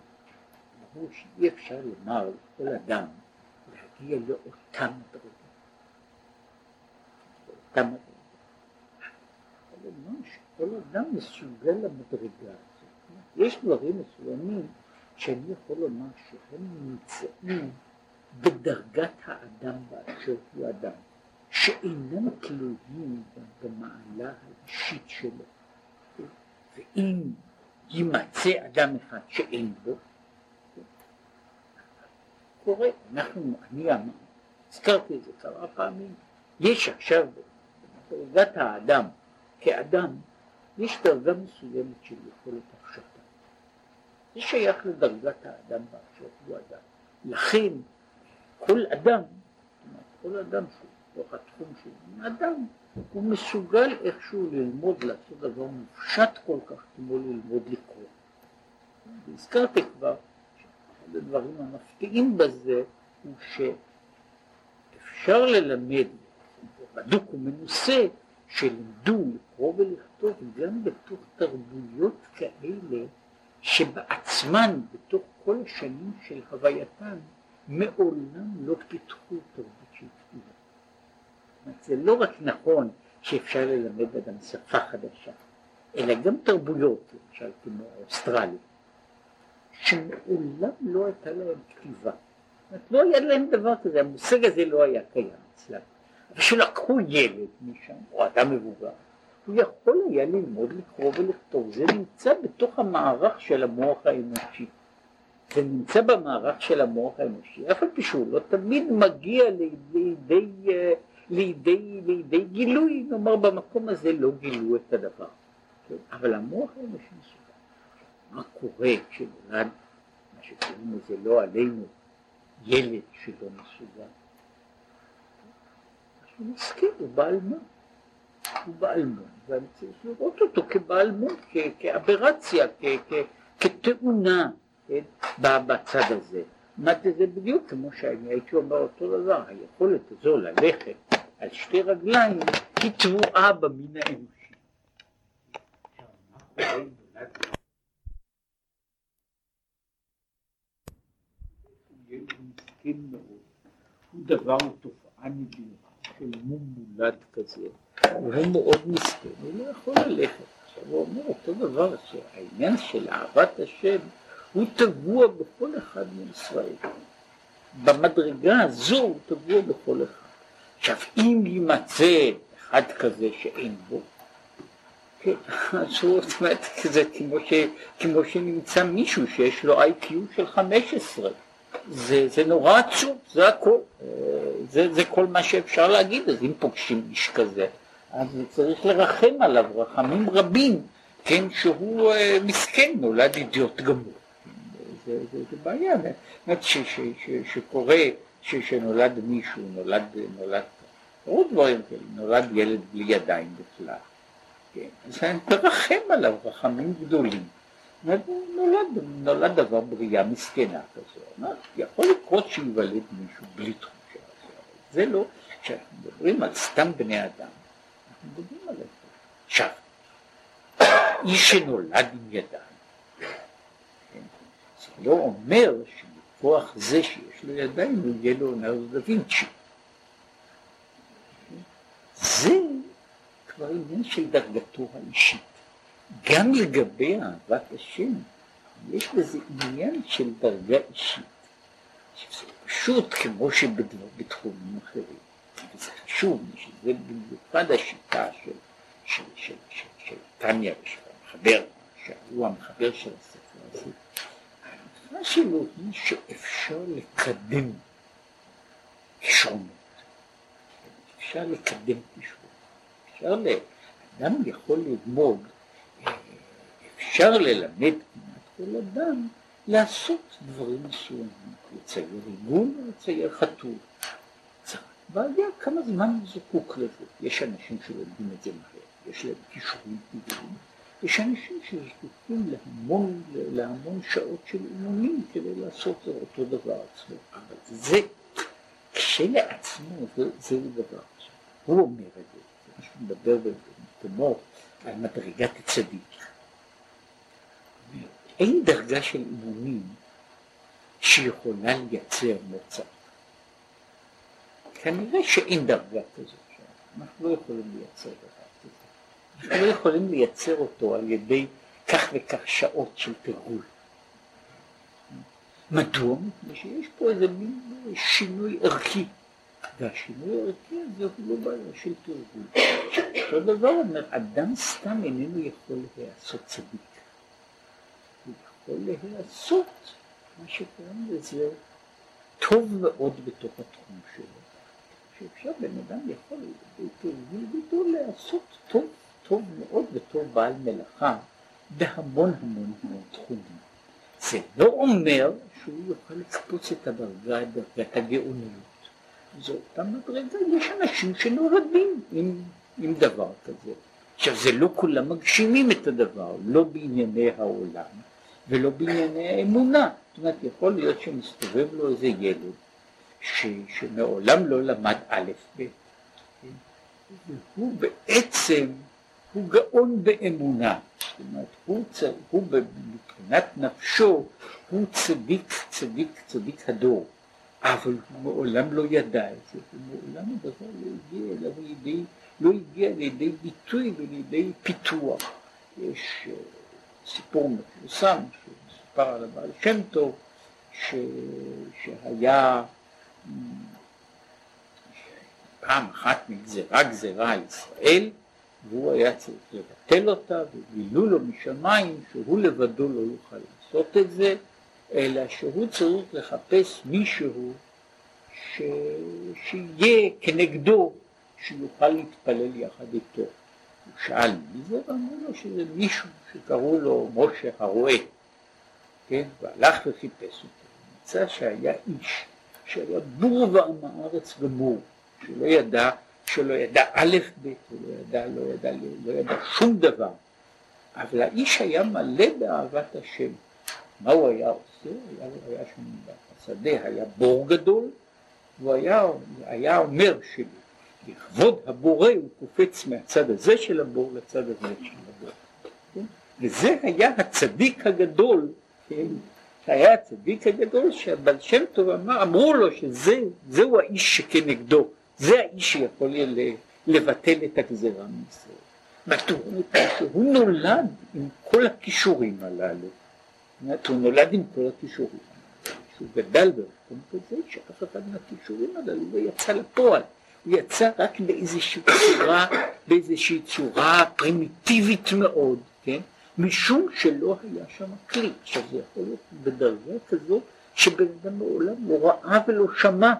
ברור שאי אפשר לומר לכל אדם להגיע לאותה מדרגה, לאותה מדרגה. אבל לומר שכל אדם מסוגל למדרגה הזאת. יש דברים מסוימים שאני יכול לומר שהם נמצאים בדרגת האדם באשר הוא אדם, שאינם תלויים במעלה האישית שלו. ואם יימצא אדם אחד שאין בו, קורה, אנחנו, אני אמר, הזכרתי את זה כמה פעמים, יש עכשיו בדרגת האדם כאדם, יש דרגה מסוימת של יכולת הפשטה. זה שייך לדרגת האדם באשר הוא אדם. לכן כל אדם, כל אדם שהוא בתוך התחום של אדם, הוא מסוגל איכשהו ללמוד לעשות דבר מופשט כל כך כמו ללמוד לקרוא. והזכרתי כבר שאחד הדברים המפתיעים בזה הוא שאפשר ללמד, בדוק ומנוסה, שלימדו לקרוא ולכתוב גם בתוך תרבויות כאלה שבעצמן, בתוך כל השנים של הווייתן, מעולם לא פיתחו תרבות של כתיבה. זה לא רק נכון שאפשר ללמד אדם שפה חדשה, אלא גם תרבויות, למשל כמו האוסטרליה, שמעולם לא הייתה להם כתיבה. לא היה להם דבר כזה, המושג הזה לא היה קיים אצלם. כשלקחו ילד משם, או אדם מבוגר, הוא יכול היה ללמוד לקרוא ולכתוב, זה נמצא בתוך המערך של המוח האנושי. זה נמצא במערך של המוח האנושי, אף על פי שהוא לא תמיד מגיע לידי, לידי, לידי, לידי גילוי, נאמר במקום הזה לא גילו את הדבר? אבל המוח האנושי. מה קורה כשנולד, מה שקוראים לזה לא עלינו, ילד שלא מסוגל? הוא מסכים, הוא בעל מה? הוא בעל מון, ואני צריך לראות אותו כבעל מון, כאברציה, כתאונה. כן, בצד הזה. אמרתי זה בדיוק כמו שאני הייתי אומר אותו דבר, היכולת הזו ללכת על שתי רגליים היא תבואה במין האנושי. הוא דבר, הוא תופעה נדירה של מום מולד כזה, והוא מאוד מסכן, הוא לא יכול ללכת. עכשיו הוא אומר אותו דבר, שהעניין של אהבת השם הוא טבוע בכל אחד מישראל. במדרגה הזו הוא טבוע בכל אחד. עכשיו אם יימצא אחד כזה שאין בו, הוא, זאת אומרת, זה כמו שנמצא מישהו שיש לו איי-קיו של 15, זה, זה נורא עצוב, זה הכל, זה, זה כל מה שאפשר להגיד, אז אם פוגשים איש כזה, אז צריך לרחם עליו רחמים רבים, כן, שהוא uh, מסכן, נולד אידיוט גמור. זה, זה, זה בעיה, זאת שקורה שנולד מישהו, נולד, נולד, עוד דברים כאלה, נולד ילד בלי ידיים בכלל, כן, אז מרחם עליו רחמים גדולים, נולד, נולד דבר בריאה מסכנה כזו, יכול לקרות שייוולד מישהו בלי תחושה, זה לא, כשאנחנו מדברים על סתם בני אדם, אנחנו מדברים על איפה. עכשיו, איש שנולד עם ידיים, כן, זה לא אומר שמכוח זה שיש לו ידיים הוא יהיה לו דה וינצ'י. זה כבר עניין של דרגתו האישית. גם לגבי אהבת השם, יש בזה עניין של דרגה אישית, שזה פשוט כמו שבתחומים אחרים, וזה חשוב, שזה במיוחד השיטה של, של, של, של, של טניה ושל המחבר, שהוא המחבר של הספר הזה, ההנחה שלו היא שאפשר לקדם כישרונות, אפשר לקדם כישרונות, אפשר, אדם יכול ללמוד אפשר ללמד כמעט כל אדם לעשות דברים מסוימים, לצייר ריגול או לצייר חתול. והיה כמה זמן זקוק לזה. יש אנשים שלומדים את זה מהר, יש להם כישורים טבעיים, יש אנשים שזקוקים להמון, להמון שעות של אימונים כדי לעשות אותו דבר עצמו. אבל זה, כשלעצמו, זה, זהו דבר. הוא אומר את זה, זה מה שהוא מדבר במקומו על מדרגת הצדיק. אין דרגה של אימונים שיכולה לייצר מוצא. כנראה שאין דרגה כזאת, אנחנו לא יכולים לייצר דבר כזה. אנחנו לא יכולים לייצר אותו על ידי כך וכך שעות של תרגול. מדוע? מפני שיש פה איזה מין שינוי ערכי, והשינוי הערכי הזה הוא לא בעיה של תרגול. אותו דבר אומר, אדם סתם איננו יכול לעשות צדיק. יכול להיעשות מה שקוראים לזה טוב מאוד בתוך התחום שלו. שאפשר, בן אדם יכול בתרגול גדול לעשות טוב, טוב מאוד בתור בעל מלאכה בהמון המון המון תחומים. זה לא אומר שהוא יוכל לקפוץ את הדרגה, את דרגת הגאוניות. זו אותה מדרגה, יש אנשים שנולדים עם, עם דבר כזה. עכשיו זה לא כולם מגשימים את הדבר, לא בענייני העולם, ולא בענייני האמונה. זאת אומרת, יכול להיות שמסתובב לו איזה ילד ש, שמעולם לא למד א' ב', כן? והוא בעצם, הוא גאון באמונה. זאת אומרת, הוא, צ... הוא מבחינת נפשו, הוא צדיק, צדיק, צדיק הדור. אבל הוא מעולם לא ידע את זה, ומעולם הדבר לא הגיע אליו לידי, לא הגיע לידי ביטוי ולידי פיתוח. יש סיפור מפורסם שסופר על הבעל שם טוב, ש... שהיה פעם אחת נגזרה גזרה על ישראל והוא היה צריך לבטל אותה וגילו לו משמיים שהוא לבדו לא יוכל לעשות את זה אלא שהוא צריך לחפש מישהו ש... שיהיה כנגדו שיוכל להתפלל יחד איתו שאל מי זה? ואמרו לו שזה מישהו שקראו לו משה הרועה, כן? והלך וחיפש אותו. מצא שהיה איש שהיה בור ועם הארץ גמור, שלא ידע, שלא ידע א' ב', הוא לא ידע, לא ידע, לא ידע שום דבר. אבל האיש היה מלא באהבת השם. מה הוא היה עושה? היה, היה שם בשדה, היה בור גדול, והוא היה, היה אומר. לכבוד הבורא הוא קופץ מהצד הזה של הבור לצד הזה של הבור. וזה היה הצדיק הגדול, כן? היה הצדיק הגדול שהבעל שם טוב אמר, אמרו לו שזהו האיש שכנגדו, זה האיש שיכול לבטל את הגזירה מישראל. שהוא נולד עם כל הכישורים הללו. הוא נולד עם כל הכישורים. שהוא גדל במקום כזה שאף אחד מהכישורים הללו לא יצא לפועל. הוא יצא רק באיזושהי צורה, באיזושהי צורה פרימיטיבית מאוד, כן? משום שלא היה שם כלי. עכשיו זה יכול להיות בדרגה כזו שבן אדם מעולם לא ראה ולא שמע.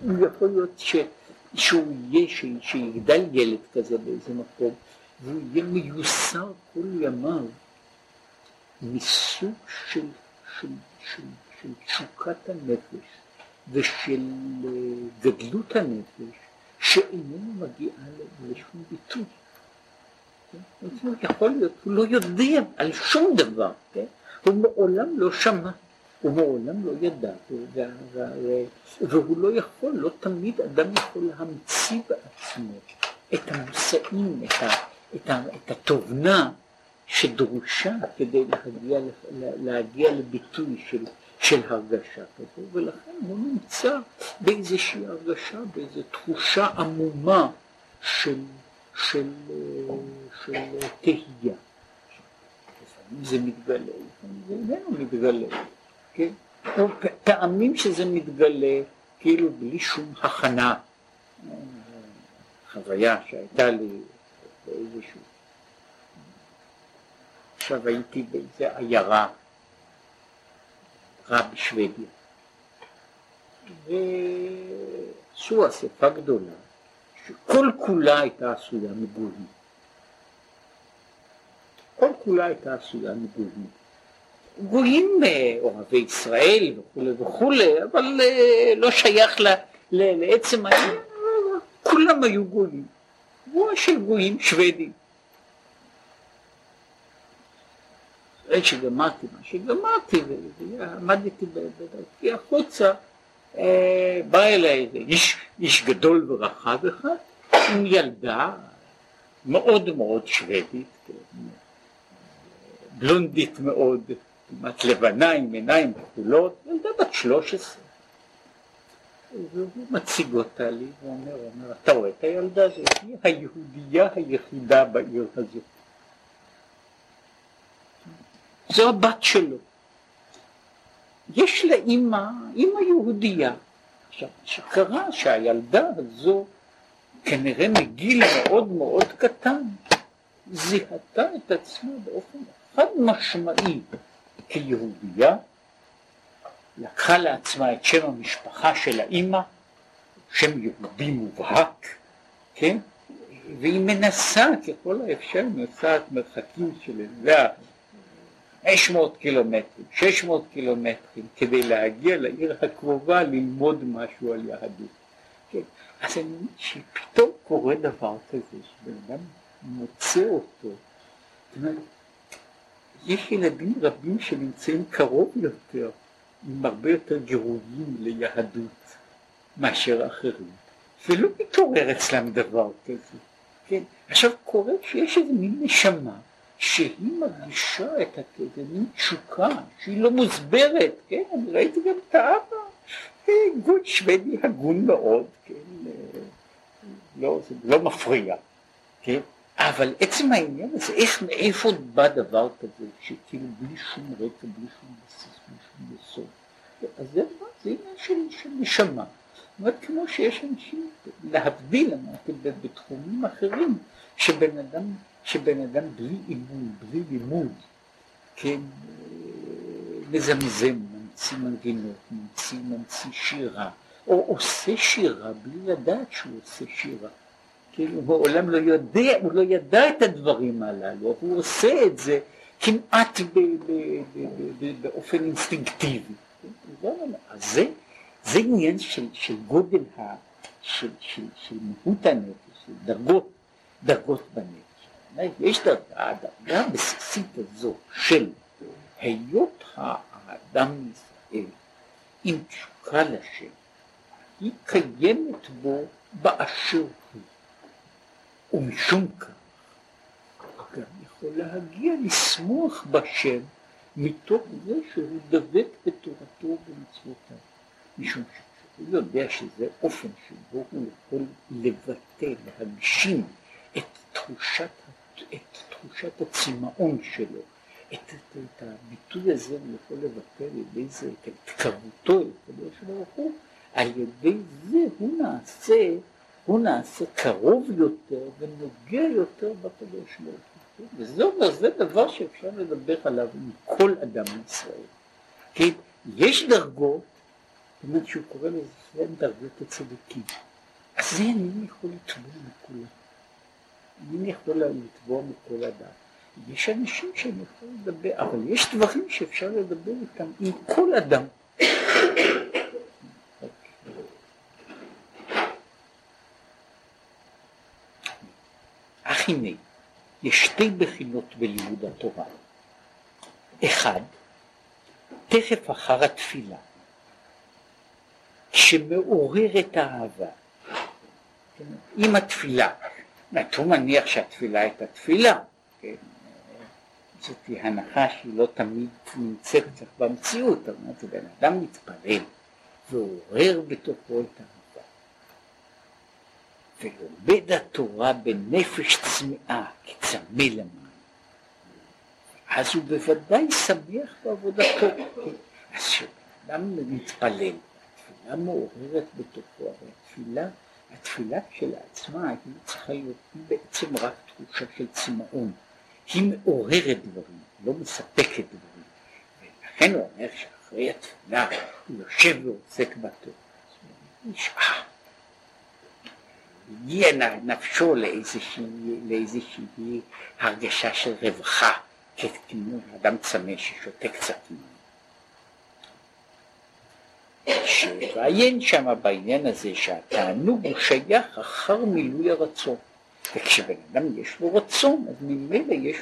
הוא יכול להיות ש, שהוא יהיה, ש, שיגדל ילד כזה באיזה מקום, והוא יהיה מיוסר כל ימיו מסוג של, של, של, של תשוקת הנפש. ושל אה, גדלות הנפש שאיננו מגיעה לשום ביטוי. כן? יכול להיות, הוא לא יודע על שום דבר, כן? הוא מעולם לא שמע, הוא מעולם לא ידע, והוא לא יכול, לא תמיד אדם יכול להמציא בעצמו את המושאים, את, ה, את, ה, את התובנה שדרושה כדי להגיע, להגיע לביטוי של, של הרגשה כזו, ולכן הוא נמצא באיזושהי הרגשה, באיזו תחושה עמומה של, של, של תהייה. לפעמים זה מתגלה, לפעמים זה איננו מתגלה, כן? פעמים שזה מתגלה כאילו בלי שום הכנה, חוויה שהייתה לי באיזשהו עכשיו הייתי באיזה עיירה רע בשוודיה ועשו אספה גדולה שכל כולה הייתה עשויה מגורים. כל כולה הייתה עשויה מגורים. גויים אה, אוהבי ישראל וכולי וכולי, אבל אה, לא שייך ל, ל, לעצם העניין, כולם היו גויים. גויה של גויים שוודים. אחרי שגמרתי מה שגמרתי ועמדתי בדרכי החוצה, אה, בא אליי איש, איש גדול ורחב אחד עם ילדה מאוד מאוד שוודית, כן, בלונדית מאוד, כמעט לבנה עם עיניים כחולות, ילדה בת שלוש עשרה. והוא מציג אותה לי ואומר, אומר, אתה רואה את הילדה הזאת? היא היהודייה היחידה בעיר הזאת. זו הבת שלו. יש לה אימא, אימא יהודייה. עכשיו, שקרה שהילדה הזו כנראה מגיל מאוד מאוד קטן זיהתה את עצמה באופן חד משמעי כיהודייה, לקחה לעצמה את שם המשפחה של האימא, שם יהודי מובהק, כן? והיא מנסה ככל האפשר, נוסעת מרחקים של איזה 500 קילומטרים, 600 קילומטרים, כדי להגיע לעיר הקרובה ללמוד משהו על יהדות. כן. אז אני שפתאום קורה דבר כזה, שבן אדם מוצא אותו. זאת אומרת, יש ילדים רבים שנמצאים קרוב יותר, עם הרבה יותר גירויים ליהדות מאשר אחרים, ולא מתעורר אצלם דבר כזה. כן? עכשיו קורה שיש איזה מין נשמה שהיא מרגישה את מין תשוקה שהיא לא מוסברת, כן, אני ראיתי גם את האבא, גוד שוודי הגון מאוד, כן, לא, זה לא מפריע, כן, אבל עצם העניין הזה, איך, מאיפה בא דבר כזה, שכאילו בלי שום רקע, בלי שום בסיס, בלי שום יסוד, אז זה דבר, זה עניין של, של נשמה, זאת אומרת, כמו שיש אנשים, להבדיל, אמרתי, בתחומים אחרים, שבן אדם שבן אדם בלי אימון, בלי לימוד, כן, מזמזם, ממציא מנגינות, ממציא, ממציא שירה, או עושה שירה בלי לדעת שהוא עושה שירה. כן, הוא מעולם לא יודע, הוא לא ידע את הדברים הללו, הוא עושה את זה כמעט ב, ב, ב, באופן אינסטינקטיבי. כן? זה, זה עניין של, של גודל, ה, של, של, של מהות הנפש, של דרגות, דרגות בנפש. יש דרגה, הדרגה הבסיסית הזו של היות האדם ישראל עם תשוקה לשם, היא קיימת בו באשר הוא, ומשום כך גם יכול להגיע לשמוח בשם מתוך זה שהוא דבק בתורתו ובמצוותיו, משום שהוא יודע שזה אופן שבו הוא יכול לבטא, להגשים את תחושת את תחושת הצמאון שלו, את, את, את הביטוי הזה הוא יכול לבטא על ידי זה, את התקרבותו אל ברוך הוא, על ידי זה הוא נעשה, הוא נעשה קרוב יותר ונוגע יותר בקדוש ברוך הוא. וזה אומר, זה דבר שאפשר לדבר עליו עם כל אדם בישראל. כן, יש דרגות, זאת אומרת שהוא קורא לזה דרגות הצדיקים. אז זה אני יכול לתבוע מכולם. אני יכול לתבוע מכל אדם. יש אנשים שאני יכול לדבר, אבל יש דברים שאפשר לדבר איתם עם כל אדם. אך הנה, יש שתי בחינות בלימוד התורה. אחד, תכף אחר התפילה, שמעוררת אהבה. עם התפילה, הוא מניח שהתפילה הייתה תפילה, כן? זאת הנחה שהיא לא תמיד נמצאת קצת במציאות, זאת אומרת, בן אדם מתפלל ועורר בתוכו את האהבה. ולומד התורה בנפש צמאה, כצמא למים. אז הוא בוודאי שמח בעבודתו. אז כשאדם מתפלל, התפילה מעוררת בתוכו, הרי התפילה, התפילה כשלעצמה היא צריכה להיות בעצם רק תחושה של צמאון. היא מעוררת דברים, לא מספקת דברים. ולכן הוא אומר שאחרי התפילה הוא יושב ועוסק בתורה. נשאר. הגיע נפשו לאיזושהי, לאיזושהי הרגשה של רווחה, כמו אדם צמא ששותה קצת מים. שראיין שם בעניין הזה שהתענוג הוא שייך אחר מילוי הרצון. וכשבן אדם יש לו רצון, אז ממילא יש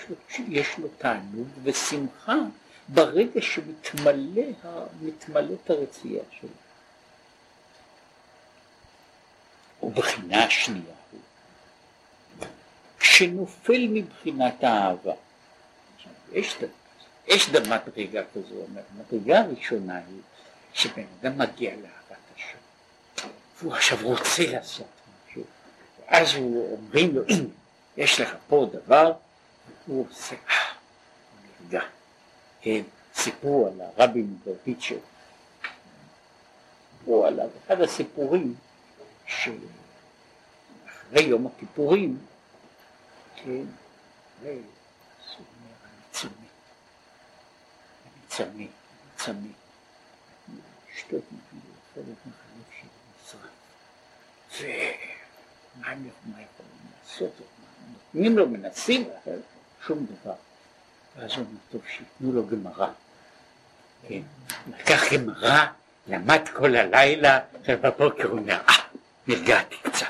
יש לו תענוג ושמחה ברגע שמתמלאת הרצייה שלו. ובחינה השנייה הוא, כשנופל מבחינת האהבה, יש, יש מדרגה כזו, המדרגה הראשונה היא שבן אדם מגיע לאהבת השם, והוא עכשיו רוצה לעשות אז הוא אומרים לו, יש לך פה דבר, הוא עושה, אה, הוא נרגע. סיפרו על הרבי מברדיצ'ב, סיפרו עליו, אחד הסיפורים שאחרי יום הכיפורים, כן, ועשו אומר, אני צמא, אני צמא, צמא, לשתות מחלף, מחלף של נשרף. מה הם יכולים לעשות? נותנים לו, מנסים, שום דבר. ואז הוא אומר, טוב, שייתנו לו גמרא. כן, לקח גמרא, למד כל הלילה, ובבוקר הוא אומר, אה, נרגעתי קצת.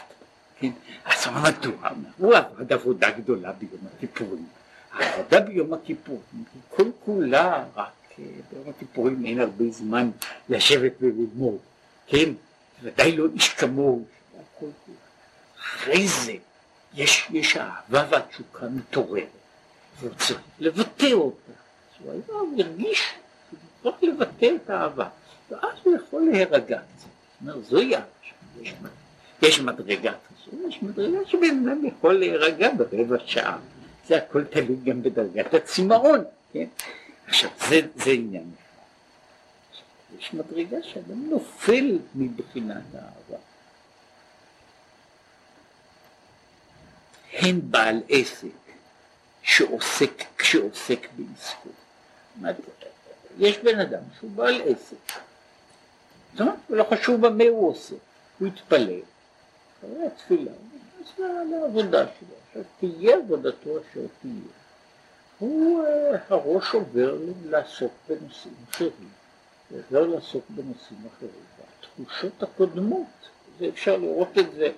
כן, אז הוא מדוע? הוא עבד עבודה גדולה ביום הכיפורים. העבודה ביום הכיפורים, כל כולה רק ביום הכיפורים אין הרבה זמן לשבת וללמוד, כן? ודאי לא איש כמוהו. אחרי זה יש, יש אהבה והתשוקה מתעוררת, והוא צריך לבטא אותה. אז הוא הרגיש צריך לבטא את האהבה, ואז הוא יכול להירגע קצת. זאת אומרת, זוהי אהבה יש, יש מדרגה כזו, יש מדרגה שבן אדם יכול להירגע ברבע שעה. זה הכל תלוי גם בדרגת הצמאון, כן? עכשיו, זה, זה עניין. יש מדרגה שאדם נופל מבחינת האהבה. הן בעל עסק שעוסק, שעוסק בעסקו. יש בן אדם שהוא בעל עסק. זאת אומרת, לא חשוב במה הוא עושה. הוא יתפלל, אחרי התפילה, הוא נכנס לעבודה שלו. עכשיו תהיה עבודתו אשר תהיה. הוא, אה, הראש עובר לעסוק בנושאים אחרים. עובר לעסוק בנושאים אחרים. והתחושות הקודמות, אפשר לראות את זה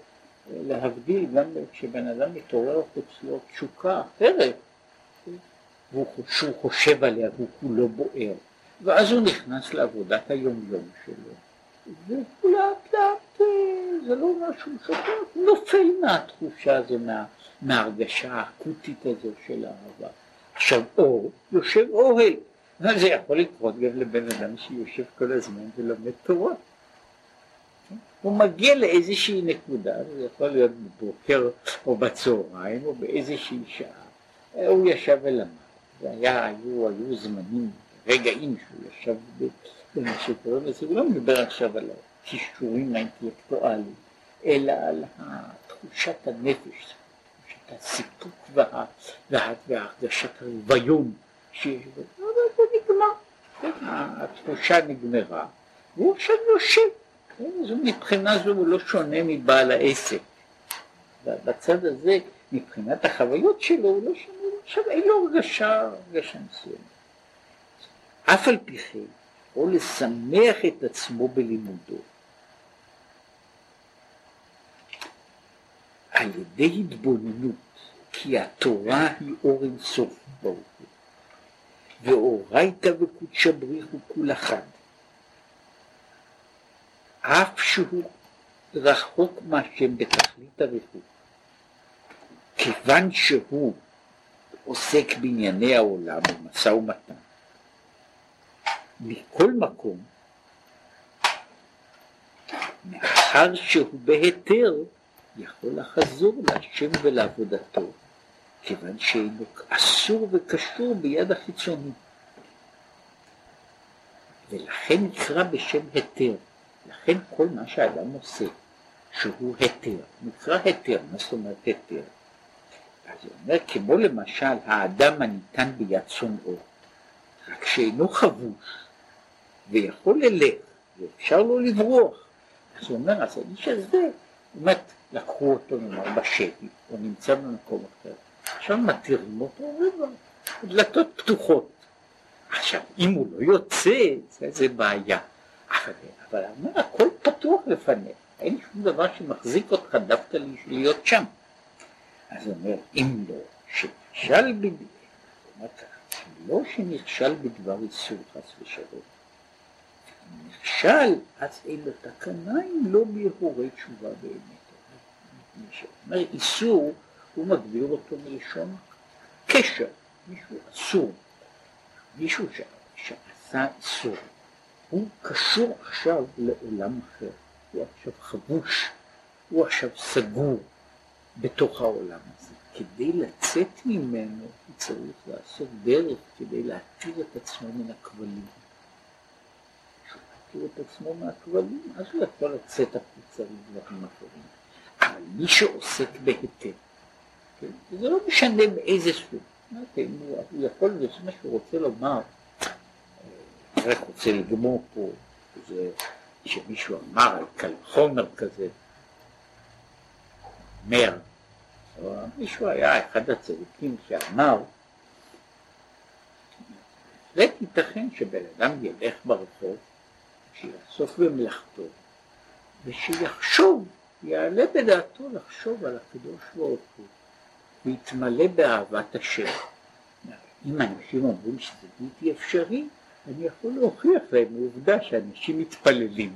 להבדיל גם כשבן אדם מתעורר אצלו תשוקה אחרת, שהוא חושב עליה והוא כולו בוער, ואז הוא נכנס לעבודת היומיום שלו, ולאט לאט זה לא משהו שוטף, נופל מהתחושה הזו, מה, מההרגשה האקוטית הזו של האהבה. עכשיו אור יושב אוהל, זה יכול לקרות גם לבן אדם שיושב כל הזמן ולומד תורה. הוא מגיע לאיזושהי נקודה, זה יכול להיות בבוקר או בצהריים או באיזושהי שעה, הוא ישב ולמד, והיה, היו, היו זמנים, רגעים שהוא ישב במה שקורה לזה, הוא לא מדבר עכשיו על הכישורים האינטלקטואליים, אלא על תחושת הנפש, הסיפוק וה, וה, והרגשת הרוויון שיש בו, זה נגמר, התחושה נגמרה, והוא עכשיו יושב אז מבחינה זו הוא לא שונה מבעל העסק. בצד הזה, מבחינת החוויות שלו, הוא לא שונה, עכשיו אין לו הרגשה, הרגשה מסוימת. אף על פי כן, או לשמח את עצמו בלימודו. על ידי התבוננות, כי התורה היא אור אינסוף ברוך הוא, ואורייתא וקודשא בריך הוא כול אחד. אף שהוא רחוק מהשם בתכלית הריחוק, כיוון שהוא עוסק בענייני העולם במשא ומתן. מכל מקום, מאחר שהוא בהיתר, יכול לחזור להשם ולעבודתו, כיוון שאינו אסור וקשור ביד החיצוני. ולכן נקרא בשם היתר. לכן כל מה שאדם עושה, שהוא היתר, נקרא היתר, מה זאת אומרת היתר? אז הוא אומר, כמו למשל האדם הניתן ביד שונאו, רק שאינו חבוש ויכול ללך ואפשר לו לברוח. אז הוא אומר, אז האיש הזה, באמת, לקחו אותו נאמר בשבי, הוא נמצא במקום אחר, עכשיו מתירים אותו, דלתות פתוחות. עכשיו, אם הוא לא יוצא, זה, זה בעיה. אבל, אבל אומר, הכל פתוח לפניה, אין שום דבר שמחזיק אותך דווקא להיות שם. אז הוא אומר, אם לא, שנכשל בדבר, לא שנכשל בדבר איסור חס ושלום, נכשל, אז אין לו תקנה אם לא בהורי תשובה באמת. אומר איסור, הוא מגדיר אותו מלשון קשר, מישהו אסור, מישהו שעשה איסור, הוא קשור עכשיו לעולם אחר, הוא עכשיו חבוש, הוא עכשיו סגור, בתוך העולם הזה. כדי לצאת ממנו הוא צריך לעשות דרך כדי להתיר את עצמו מן הכבלים. כשהוא להתיר את עצמו מהכבלים, אז הוא יכול לצאת החוצה לדברים אחרים. אבל מי שעוסק בהיתר, כן? זה לא משנה באיזה סוג, כן? הוא, יכול, זה מה שהוא רוצה לומר, אני רק רוצה לגמור פה, זה שמישהו אמר על קל חומר כזה, אומר, מישהו היה אחד הצדיקים שאמר, בהחלט ייתכן שבן אדם ילך ברחוב, שיעסוק במלאכתו, ושיחשוב, יעלה בדעתו לחשוב על הקדוש ברוך הוא, ויתמלא באהבת השם. אם אנשים אומרים שזה בלתי אפשרי, אני יכול להוכיח להם עובדה שאנשים מתפללים.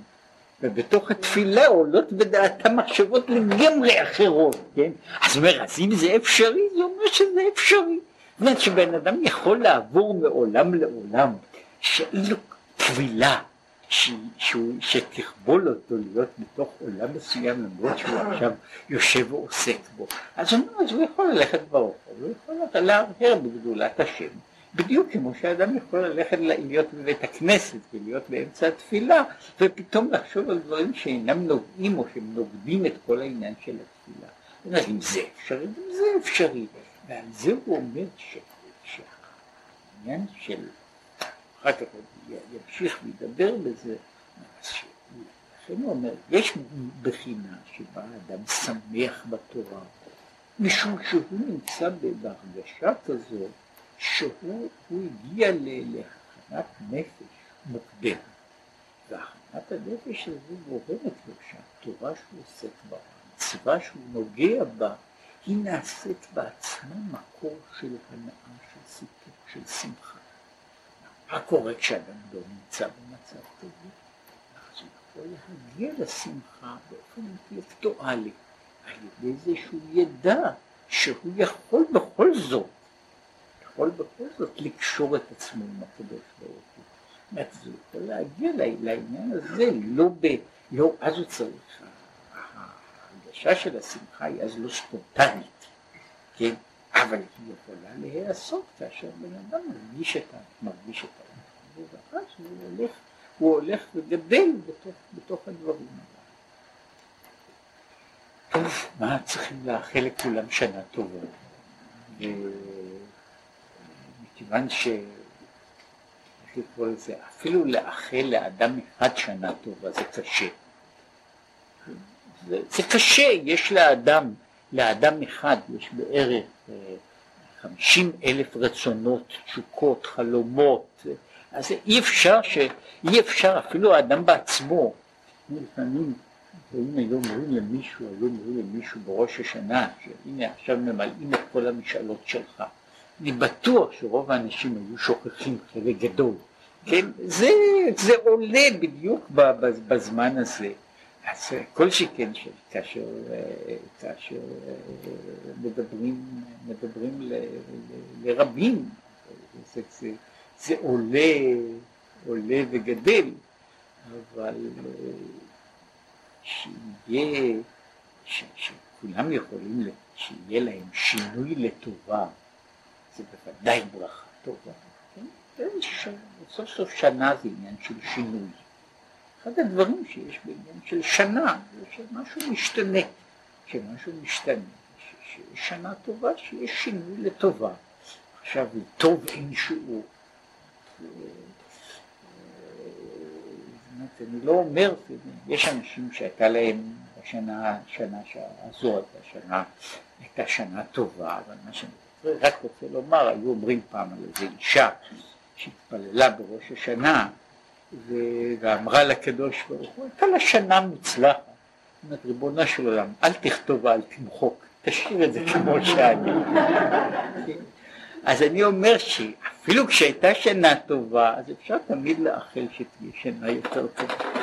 ובתוך התפילה עולות בדעתם מחשבות לגמרי אחרות, כן? אז אומר, אז אם זה אפשרי, זה אומר שזה אפשרי. זאת אומרת שבן אדם יכול לעבור מעולם לעולם, שאין לו טבילה, שתכבול אותו להיות בתוך עולם מסוים למרות שהוא עכשיו יושב ועוסק בו. אז הוא אז הוא יכול ללכת ברחוב, הוא יכול להרהר בגדולת השם. בדיוק כמו שאדם יכול ללכת להיות בבית הכנסת ולהיות באמצע התפילה ופתאום לחשוב על דברים שאינם נוגעים או שהם נוגדים את כל העניין של התפילה. אז אם זה אפשרי, אם זה אפשרי. ועל זה הוא אומר שהעניין של, אחר כך הוא ימשיך וידבר בזה, לכן הוא אומר, יש בחינה שבה האדם שמח בתורה, משום שהוא נמצא בהרגשה כזאת שהוא הגיע להכנת נפש מוקדמת, והכנת הנפש הזו גורמת לו שהתורה שהוא עוסק בה, המצווה שהוא נוגע בה, היא נעשית בעצמה מקור של הנאה, של סיפוק, של שמחה. מה קורה כשאדם לא נמצא במצב כזה? אז הוא יכול להגיע לשמחה באופן אינטלקטואלי, על ידי זה שהוא ידע שהוא יכול בכל זאת יכול בכל זאת לקשור את עצמו עם הקדוש ברוך הוא. זאת אומרת, זה יכול להגיע לעניין הזה, לא ב... לא, אז הוא צריך, ההרגשה של השמחה היא אז לא ספונטנית, כן? אבל היא יכולה להיעשות כאשר בן אדם מרגיש את, העניין, ואז הוא הולך, הוא הולך וגדל בתוך, בתוך הדברים האלה. טוב, מה צריכים לאחל לכולם שנה טובה? כיוון ש... איך לקרוא לזה? אפילו לאחל לאדם אחד שנה טובה זה קשה. זה, זה קשה, יש לאדם, לאדם אחד יש בערך אה, חמישים אלף רצונות, תשוקות, חלומות, אז אי אפשר, ש... אי אפשר, אפילו האדם בעצמו, לפעמים ואם היו אומרים למישהו, היו אומרים למישהו בראש השנה, שהנה עכשיו ממלאים את כל המשאלות שלך, אני בטוח שרוב האנשים היו שוכחים חלק גדול, כן, זה, זה עולה בדיוק בזמן הזה. אז כל שכן כאשר, כאשר מדברים, מדברים ל, ל, לרבים, זה, זה, זה עולה, עולה וגדל, אבל שיהיה, ש, שכולם יכולים, שיהיה להם שינוי לטובה, זה בוודאי ברכה טובה. כן? סוף סוף שנה זה עניין של שינוי. אחד הדברים שיש בעניין של שנה, זה שמשהו משתנה, שמשהו משתנה, שיש שנה טובה, שיש שינוי לטובה. עכשיו, טוב אין שיעור. אני לא אומר, יש אנשים שהייתה להם בשנה, שנה הזאת, השנה הייתה שנה טובה, אבל מה שאני רק רוצה לומר, היו אומרים פעם על איזה אישה שהתפללה בראש השנה ואמרה לקדוש ברוך הוא, הייתה לה שנה מוצלחת. אומרת, ריבונו של עולם, אל תכתוב ואל תמחוק, תשאיר את זה כמו שאני. אז אני אומר שאפילו כשהייתה שנה טובה, אז אפשר תמיד לאחל שתהיה שנה יותר טובה.